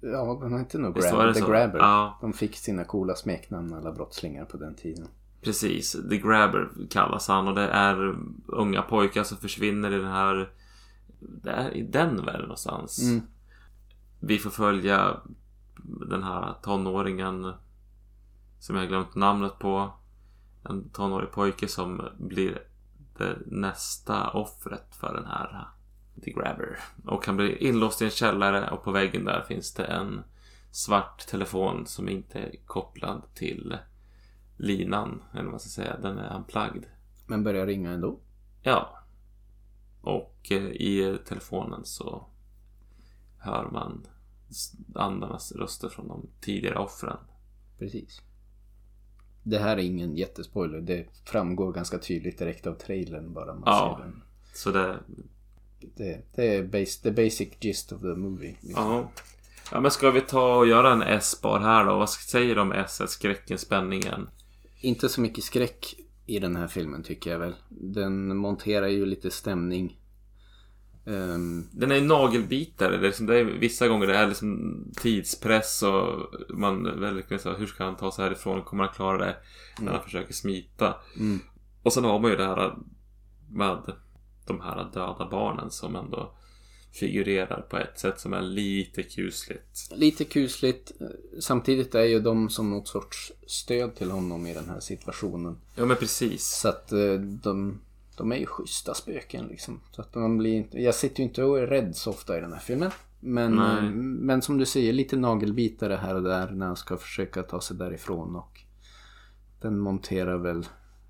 Ja, den hette nog Visst var Grab, det The så? Grabber. Ja. De fick sina coola smeknamn alla brottslingar på den tiden. Precis, The Grabber kallas han och det är unga pojkar som försvinner i den här... Det är i Denver någonstans. Mm. Vi får följa den här tonåringen som jag glömt namnet på. En tonårig pojke som blir det nästa offret för den här The Grabber. Och han blir inlåst i en källare och på väggen där finns det en svart telefon som inte är kopplad till linan, eller vad man ska säga. Den är unplugged. Men börjar ringa ändå. Ja. Och eh, i telefonen så hör man andarnas röster från de tidigare offren. Precis. Det här är ingen jättespoiler. Det framgår ganska tydligt direkt av trailern bara man Ja. ser den. Så det... Det, det är base, the basic gist of the movie. liksom. Ja. Ja men ska vi ta och göra en S-bar här då? Vad säger du om S? Skräcken, spänningen? Inte så mycket skräck i den här filmen tycker jag väl. Den monterar ju lite stämning. Ehm, Den är nagelbitare. Det är liksom, det är, vissa gånger det är liksom tidspress och man väldigt så här, hur ska han ta sig härifrån? Kommer han klara det? När han försöker smita. Mm. Och sen har man ju det här med de här döda barnen som ändå figurerar på ett sätt som är lite kusligt. lite kusligt. Samtidigt är ju de som något sorts stöd till honom i den här situationen. Ja men precis. Så att eh, de, de är ju schyssta spöken liksom. Så att man blir inte, jag sitter ju inte och är rädd så ofta i den här filmen. Men, Nej. eh, men som du säger, lite nagelbitare här och där när han ska försöka ta sig därifrån. Och den monterar väl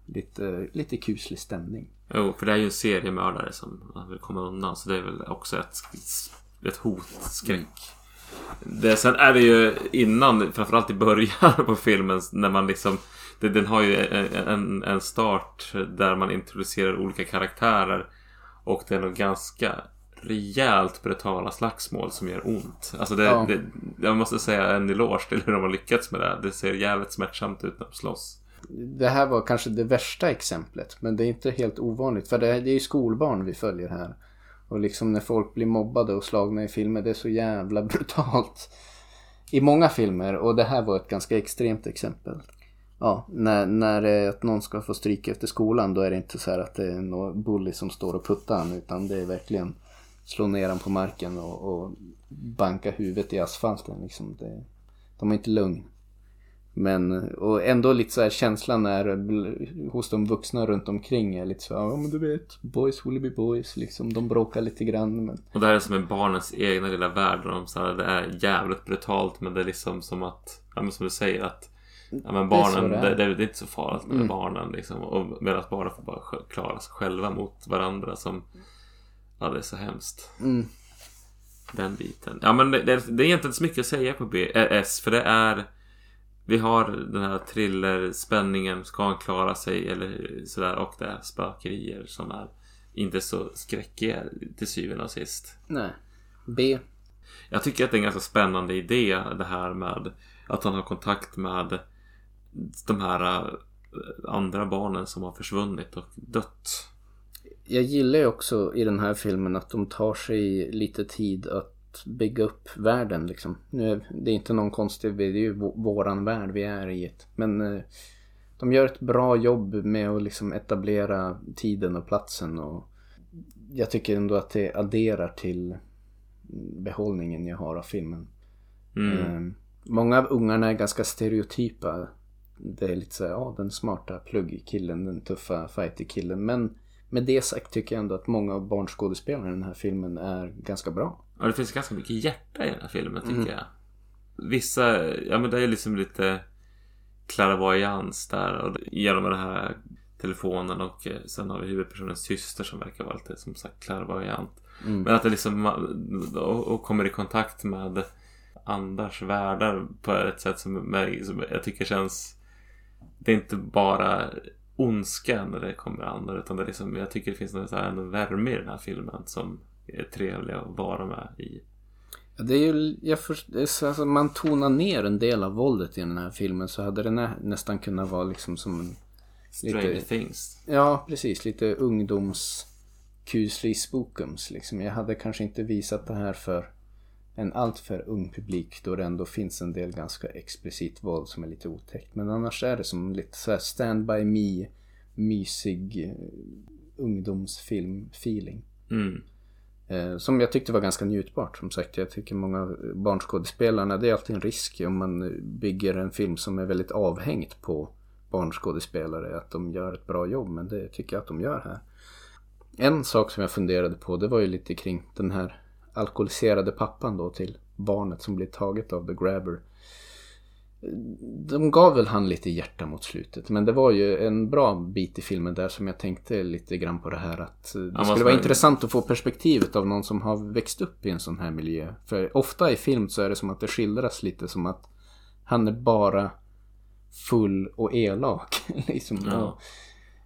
lite, lite kuslig stämning. Jo, för det är ju en seriemördare som vill komma undan. Så det är väl också ett, ett hot, skräck. Det, sen är det ju innan, framförallt i början på filmen, när man liksom... Det, den har ju en, en start där man introducerar olika karaktärer. Och det är nog ganska rejält brutala slagsmål som gör ont. Alltså det, Ja. det, jag måste säga en eloge till hur de har lyckats med det. Det ser jävligt smärtsamt ut när de slåss. Det här var kanske det värsta exemplet. Men det är inte helt ovanligt. För det, är- ju skolbarn vi följer här. Och liksom när folk blir mobbade och slagna i filmer. Det är så jävla brutalt. I många filmer. Och det här var ett ganska extremt exempel. Ja, när, när det är att någon ska få stryk efter skolan. Då är det inte så här att det är någon bully som står och puttar han. Utan det är verkligen slå ner han på marken och, och banka huvudet i asfalten. Liksom. Det, de är inte lugn. Men, och ändå lite så här känslan är hos de vuxna runt omkring är lite så ja men du vet, boys will be boys liksom. De bråkar lite grann men Och det här är som en barnens egna lilla värld. De, så här, det är jävligt brutalt men det är liksom som att, ja, men som du säger att ja, men Det är barnen, det det, är. det, är inte så farligt med Mm. barnen liksom. Och medan barnen får bara klara sig själva mot varandra som, ja det är så hemskt. mm, Den biten. Ja men det, det, är egentligen inte så mycket att säga på B, äh, S för det är vi har den här thriller-spänningen. Ska han klara sig eller sådär. Och det är spökerier som är inte så skräckiga till syvende och sist. Nej. B. Jag tycker att det är en ganska spännande idé det här med att han har kontakt med de här eh, andra barnen som har försvunnit och dött. Jag gillar ju också i den här filmen att de tar sig lite tid att bygga upp världen liksom. Nu det är inte någon konstig, det är ju vå- våran värld vi är i. Men eh, de gör ett bra jobb med att liksom etablera tiden och platsen och jag tycker ändå att det adderar till behållningen jag har av filmen. Mm. Eh, många av ungarna är ganska stereotypa. Det är lite så här, ja den smarta pluggkillen, den tuffa fighter-killen. Men med det sagt tycker jag ändå att många av barnskådespelarna i den här filmen är ganska bra. Ja, det finns ganska mycket hjärta i den här filmen tycker jag. Vissa, ja men det är liksom lite klaravoyans där och genom den här telefonen och eh, sen har vi huvudpersonens syster som verkar vara lite som sagt klaravoyant. Men att det liksom och, och kommer i kontakt med andars världar på ett sätt som, som jag tycker känns det är inte bara ondska när det kommer andra utan det är liksom, jag tycker det finns någon så här, en värme i den här filmen som är trevlig att vara med i. Ja, Det är ju, jag först, alltså, man tonar ner en del av våldet i den här filmen så hade den nä, nästan kunnat vara liksom som en... Stranger Lite- Things. Ja, precis. Lite ungdoms kuslig spookums liksom. Jag hade kanske inte visat det här för en alltför ung publik då det ändå finns en del ganska explicit våld som är lite otäckt. Men annars är det som lite så här stand by me, mysig eh, ungdomsfilm-feeling. Mm. Eh, som jag tyckte var ganska njutbart. Som sagt, jag tycker många barnskådespelarna, det är alltid en risk om man bygger en film som är väldigt avhängt på barnskådespelare. Att de gör ett bra jobb, men det tycker jag att de gör här. En sak som jag funderade på, det var ju lite kring den här alkoholiserade pappan då till barnet som blir taget av The Grabber. De gav väl han lite hjärta mot slutet men det var ju en bra bit i filmen där som jag tänkte lite grann på det här att eh, det skulle vara intressant att få perspektivet av någon som har växt upp i en sån här miljö. För ofta i film så är det som att det skildras lite som att han är bara full och elak. liksom. Ja. Och,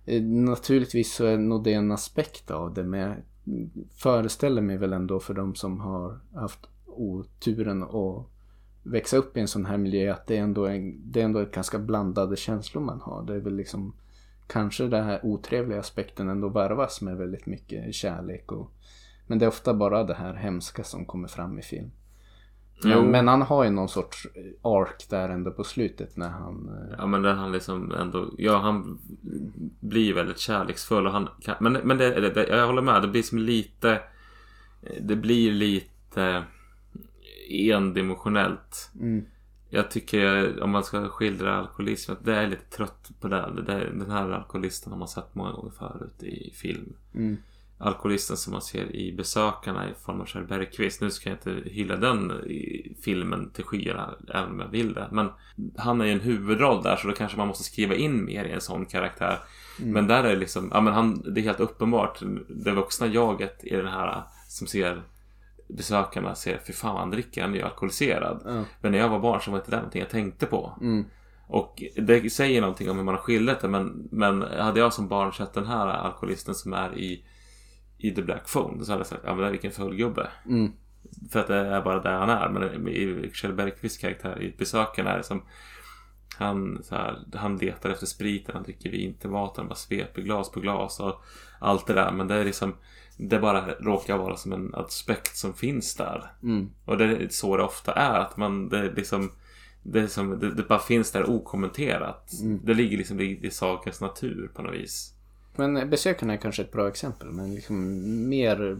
eh, naturligtvis så är nog det en aspekt av det men jag föreställer mig väl ändå för de som har haft oturen att växa upp i en sån här miljö att det är ändå, en, det är ändå ett ganska blandade känslor man har. Det är väl liksom kanske den här otrevliga aspekten ändå varvas med väldigt mycket kärlek och men det är ofta bara det här hemska som kommer fram i film. Men, men han har ju någon sorts ark där ändå på slutet när han... eh, Ja men där han liksom ändå, ja han blir väldigt kärleksfull och han kan, men, men det, det, jag håller med, det blir som lite Det blir lite endimensionellt. Mm. Jag tycker om man ska skildra alkoholism att det är lite trött på det. det är- den här alkoholisten har man sett många gånger förut i film. Mm. Alkoholisten som man ser i Besökarna i form av Kjell Bergqvist. Nu ska jag inte hylla den i filmen till skyarna även om jag vill det. Men han är ju en huvudroll där så då kanske man måste skriva in mer i en sån karaktär. Men där är det liksom, ja men han, det är helt uppenbart. Det vuxna jaget i den här som ser besökarna ser, fy fan han dricker, han är ju alkoholiserad. Ja. Men när jag var barn så var inte det någonting jag tänkte på. Mm. Och det säger någonting om hur man har skildrat det men, men hade jag som barn sett den här alkoholisten som är i, i The Black Phone så hade jag sagt ja men det är vilken fullgubbe. Mm. För att det är bara där han är. Men i Kjell Bergqvists karaktär i Besökarna är det som han, så här, han letar efter spriten, han dricker vin till maten, bara sveper glas på glas och allt det där. Men det är liksom Det bara råkar vara som en aspekt som finns där. Mm. Och det är så det ofta är. Att man, det är liksom det, som, det, det bara finns där okommenterat. Det ligger liksom i, i sakens natur på något vis. Men besökarna är kanske ett bra exempel. Men liksom mer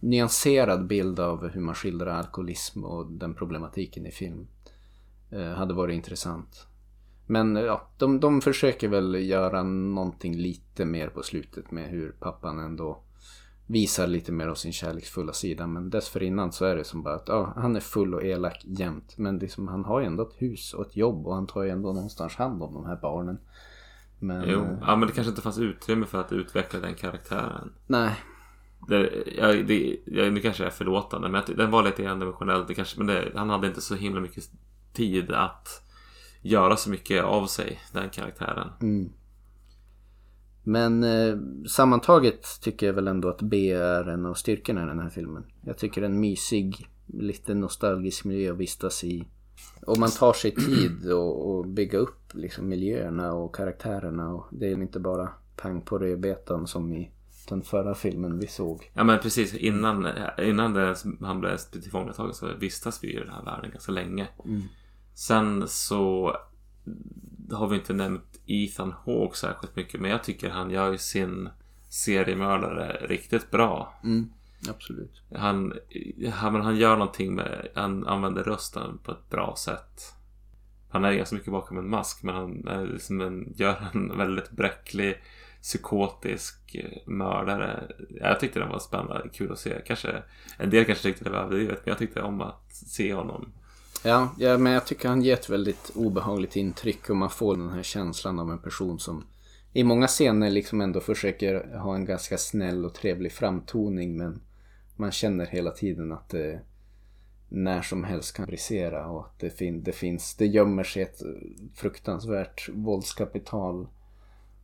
nyanserad bild av hur man skildrar alkoholism och den problematiken i film. Eh, hade varit intressant. Men ja, de, de försöker väl göra någonting lite mer på slutet med hur pappan ändå visar lite mer av sin kärleksfulla sida. Men dessförinnan så är det som bara att ja, han är full och elak jämt. Men liksom, han har ju ändå ett hus och ett jobb och han tar ju ändå någonstans hand om de här barnen. Men, Jo, eh, ja, men det kanske inte fanns utrymme för att utveckla den karaktären. nej. Det, ja, det, ja, nu kanske jag är förlåtande men den var lite endimensionell. Det kanske, men det, han hade inte så himla mycket tid att göra så mycket av sig, den karaktären. Mm. Men eh, sammantaget tycker jag väl ändå att B är en av styrkorna i den här filmen. Jag tycker det är en mysig, lite nostalgisk miljö att vistas i. Och man tar sig tid och, och bygga upp liksom miljöerna och karaktärerna. Och det är inte bara pang på rödbetan som i den förra filmen vi såg. Ja men precis innan, innan det, han blev tillfångatagen så vistas vi i den här världen ganska länge. Sen så har vi inte nämnt Ethan Hawke särskilt mycket men jag tycker han gör ju sin seriemördare riktigt bra. Absolut. Han, han, han gör någonting med, han använder rösten på ett bra sätt. Han är ganska mycket bakom en mask men han liksom en, gör en väldigt bräcklig psykotisk eh, mördare. Jag tyckte den var spännande, kul att se. Kanske, en del kanske tyckte det var överdrivet men jag tyckte om att se honom. Ja, ja, men jag tycker han ger ett väldigt obehagligt intryck och man får den här känslan av en person som i många scener liksom ändå försöker ha en ganska snäll och trevlig framtoning men man känner hela tiden att det när som helst kan brisera och att det, fin- det finns, det gömmer sig ett eh, fruktansvärt våldskapital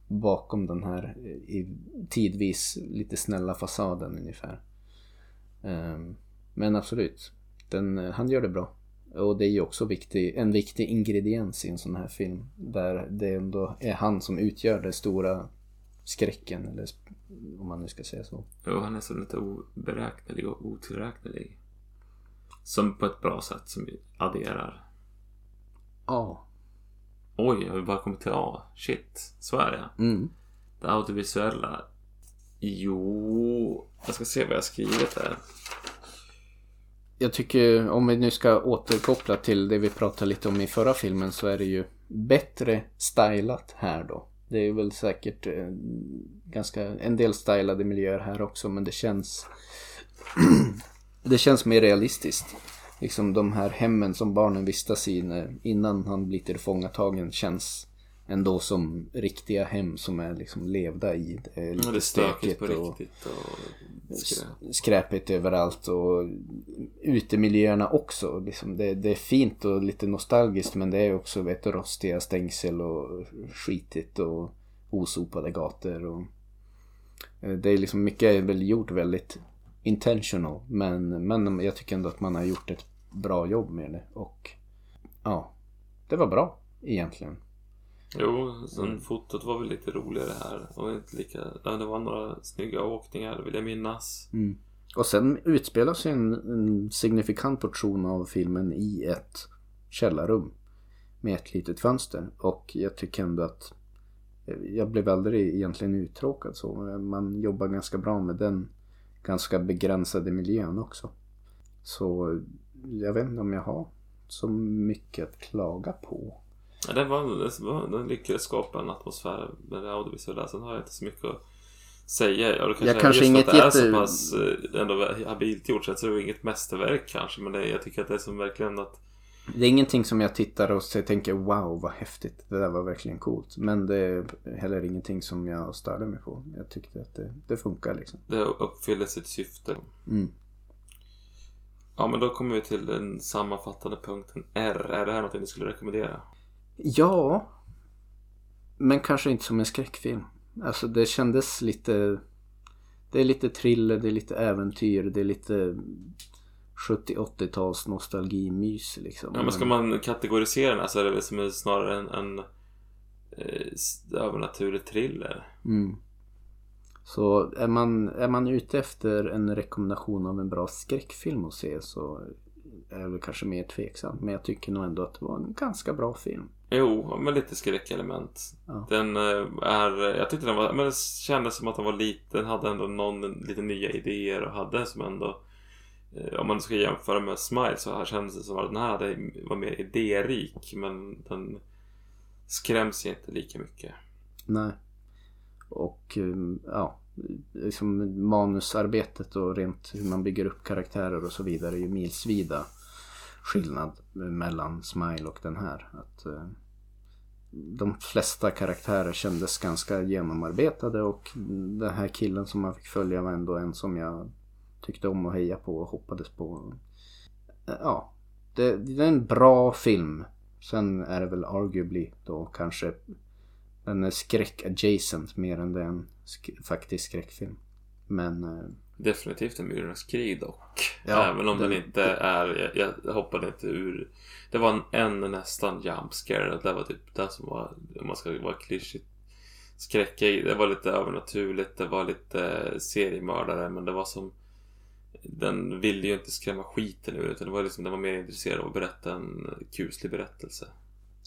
bakom den här eh, i, tidvis lite snälla fasaden ungefär. Ehm, men absolut, den, han gör det bra. Och det är ju också viktig, en viktig ingrediens i en sån här film. Där det ändå är han som utgör den stora skräcken, eller om man nu ska säga så. Jo, han är så lite oberäknelig och otillräknelig. Som på ett bra sätt som adderar. Ja. Oj, jag har bara kommit till A. Shit, så är det. Mm. Det audiovisuella. Jo, jag ska se vad jag skrivit där. Jag tycker om vi nu ska återkoppla till det vi pratade lite om i förra filmen så är det ju bättre stylat här då. Det är väl säkert eh, ganska en del stylade miljöer här också men det känns det känns mer realistiskt. Liksom de här hemmen som barnen vistas i när, innan han blir tillfångatagen känns ändå som riktiga hem som är liksom levda i. Det är lite det är stökigt stökigt på och riktigt. Och skräp. skräpigt överallt och utemiljöerna också. Liksom det, det är fint och lite nostalgiskt men det är också vet, du, rostiga stängsel och skitigt och osopade gator. Och, eh, det är liksom mycket är väl gjort väldigt intentional men, men jag tycker ändå att man har gjort ett bra jobb med det och ja, det var bra egentligen. Jo, sen fotot var väl lite roligare här. Var inte lika... Det var några snygga åkningar vill jag minnas. Och sen utspelar sig en, en signifikant portion av filmen i ett källarrum. Med ett litet fönster. Och jag tycker ändå att eh, jag blev aldrig egentligen uttråkad så. Man jobbar ganska bra med den ganska begränsade miljön också. Så jag vet inte om jag har så mycket att klaga på. Ja, den, var, den, lyckades skapa en atmosfär med det audiovisuella. Sen har jag inte så mycket att säga. Ja, det kanske, Jag kanske just inget att det är jätte- så pass eh, ändå habilt gjort så är det inget mästerverk kanske. Men det, jag tycker att det är som verkligen att Det är ingenting som jag tittar och tänker wow vad häftigt. Det där var verkligen coolt. Men det är heller ingenting som jag störde mig på. Jag tyckte att det, det funkar liksom. det uppfyller sitt syfte. Mm. Ja, men då kommer vi till den sammanfattande punkten R. Är det här något ni skulle rekommendera? Ja. Men kanske inte som en skräckfilm. Alltså det kändes lite... Det är lite thriller, det är lite äventyr, det är lite 70-80-tals nostalgimys liksom. Ja, men ska man kategorisera den här så är det som snarare en, en eh, övernaturlig thriller. Mm. Så är man, är man ute efter en rekommendation av en bra skräckfilm att se så är väl kanske mer tveksam. Men jag tycker nog ändå att det var en ganska bra film. Jo, med lite skräckelement. Ja. Den eh, är, jag tyckte den var, men det kändes som att den var liten, hade ändå någon, lite nya idéer och hade som ändå eh, om man ska jämföra med Smile så här kändes det som att den här hade, var mer idérik men den skräms inte lika mycket. Nej. Och um, ja, liksom manusarbetet och rent hur man bygger upp karaktärer och så vidare är ju milsvida skillnad mellan Smile och den här. Att eh, de flesta karaktärer kändes ganska genomarbetade och den här killen som man fick följa var ändå en som jag tyckte om att heja på och hoppades på. Eh, ja, det, det är en bra film Sen är det väl arguably då kanske den är skräck-adjacent mer än det är en sk- faktisk skräckfilm. Men eh, Definitivt en Myrornas krig dock. Ja, Även om den, den- inte är... Jag, jag hoppade inte ur... Det var en, en nästan jump scare. Det var typ det som var, om man ska vara klyschigt, skräckig. Det var lite övernaturligt. Det var lite seriemördare. Men det var som... Den ville ju inte skrämma skiten ur utan det var liksom, den var mer intresserad av att berätta en kuslig berättelse.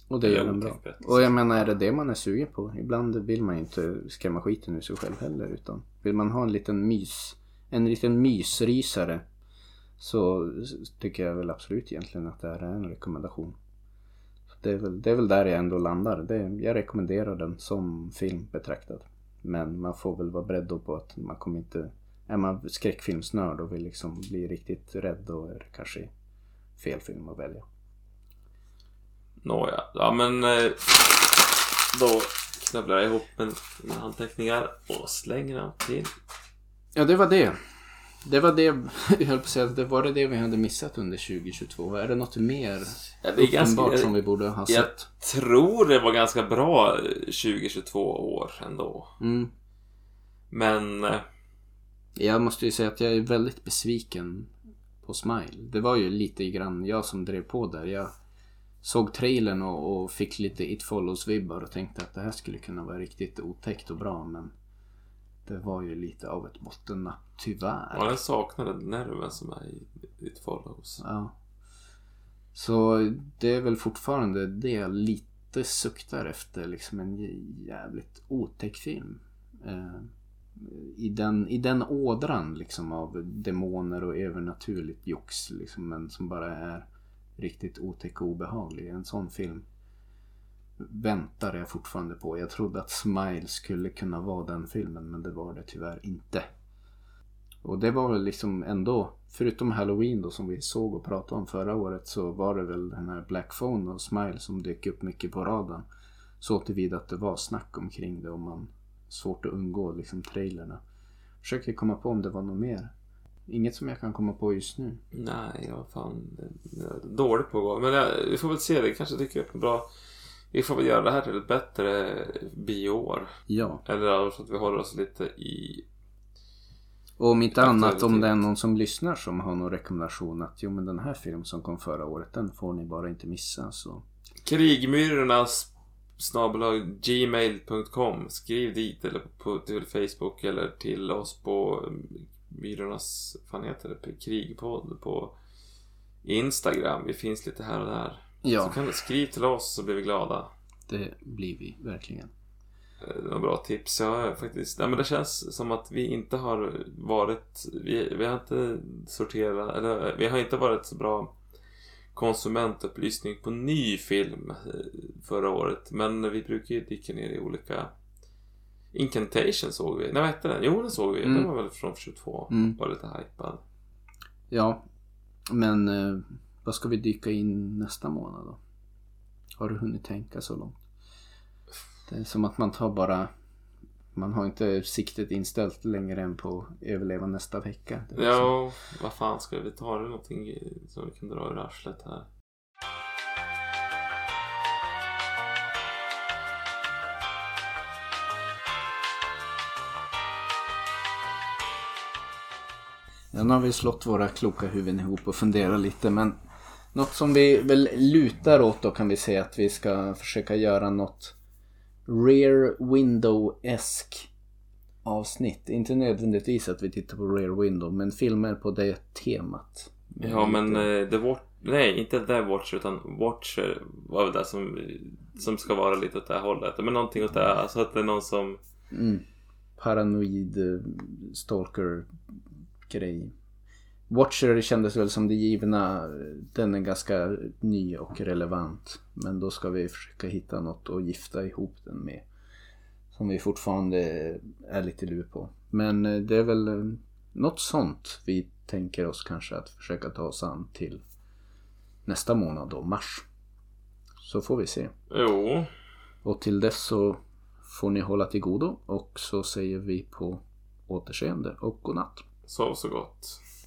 Och det gör den bra. berättelse. Och jag menar, är det det man är sugen på? Ibland vill man ju inte skrämma skiten ur sig själv heller. Utan vill man ha en liten mys, en liten mysrysare. Så tycker jag väl absolut egentligen att det här är en rekommendation. Det, är väl, det är väl där jag ändå landar. Det, jag rekommenderar den som film betraktad. Men man får väl vara beredd då på att man kommer inte... Är man skräckfilmsnörd och vill liksom bli riktigt rädd då är det kanske fel film att välja. Nåja, ja men eh, då knövlar jag ihop mina anteckningar och slänger dem till Ja, det var det. Det var det, jag höll på att säga, det var det, det vi hade missat under 2022. Är det något mer Ja, det är ganska- som vi borde ha Jag sett? tror det var ganska bra eh, 2022 år ändå. Mm. Men eh, Jag måste ju säga att jag är väldigt besviken på Smile. Det var ju lite grann jag som drev på där. Jag såg trailern och, och fick lite It Follows-vibbar och tänkte att det här skulle kunna vara riktigt otäckt och bra men det var ju lite av ett bottennapp, tyvärr. ja, jag saknade nerven som är i ditt follows. Ja. Så det är väl fortfarande det jag lite suktar efter. Liksom en jävligt otäck film. Eh, i, den, I den ådran liksom av demoner och övernaturligt jox. Liksom, men som bara är riktigt otäck och obehaglig. En sån film väntar jag fortfarande på. Jag trodde att Smile skulle kunna vara den filmen men det var det tyvärr inte. Och det var väl liksom ändå, förutom Halloween då som vi såg och pratade om förra året så var det väl den här Black Phone och Smile som dök upp mycket på radarn. Så tillvida att det var snack omkring det och man svårt att undgå liksom trailerna. Försöker komma på om det var något mer. Inget som jag kan komma på just nu. Nej, jag var fan jag dålig på att gå. Men jag, vi får väl se, det kanske dyker upp en bra... Vi får väl göra det här till ett bättre bioår. Ja. Eller så att vi håller oss lite i... Och om inte annat om det är någon som lyssnar som har någon rekommendation att jo men den här film som kom förra året den får ni bara inte missa så. Krigmyrornas snabel gmail.com Skriv dit eller på, till Facebook eller till oss på mm, Myrornas, fan heter det, krigpodd på Instagram. Vi finns lite här och där. Ja. Så kan du skriva till oss så blir vi glada. Det blir vi verkligen. Eh, Några bra tips. Ja, faktiskt. Ja, men det känns som att vi inte har varit... Vi, vi har inte sorterat... Eller vi har inte varit så bra konsumentupplysning på ny film eh, förra året. Men vi brukar ju dyka ner i olika... Incantation såg vi. Nej, vad hette den? Jo, den såg vi. Mm. Den var väl från 22. Mm. Var lite hypad. Ja, men eh, vad ska vi dyka in nästa månad då? Har du hunnit tänka så långt? Det är som att man tar bara... Man har inte siktet inställt längre än på att överleva nästa vecka. Är liksom- Ja, vad fan ska vi ta? Det någonting som vi kan dra ur arslet här? Ja, nu har vi slått våra kloka huvuden ihop och funderat lite men något som vi väl lutar åt då kan vi säga att vi ska försöka göra något Rear Window-esk avsnitt. Inte nödvändigtvis att vi tittar på Rear Window men filmer på det temat. Ja men eh, The Watch... Nej, inte The Watcher utan Watcher var väl det som, som ska vara lite åt det här hållet. Men någonting åt det här. Alltså att det är någon som... Mm. Paranoid eh, stalker grej. Watcher kändes väl som det givna. Den är ganska ny och relevant. Men då ska vi försöka hitta något att gifta ihop den med. Som vi fortfarande är lite lur på. Men eh, det är väl eh, något sånt vi tänker oss kanske att försöka ta oss an till nästa månad då, mars. Så får vi se. Jo. Och till dess så får ni hålla till godo och så säger vi på återseende och godnatt. Sov så gott.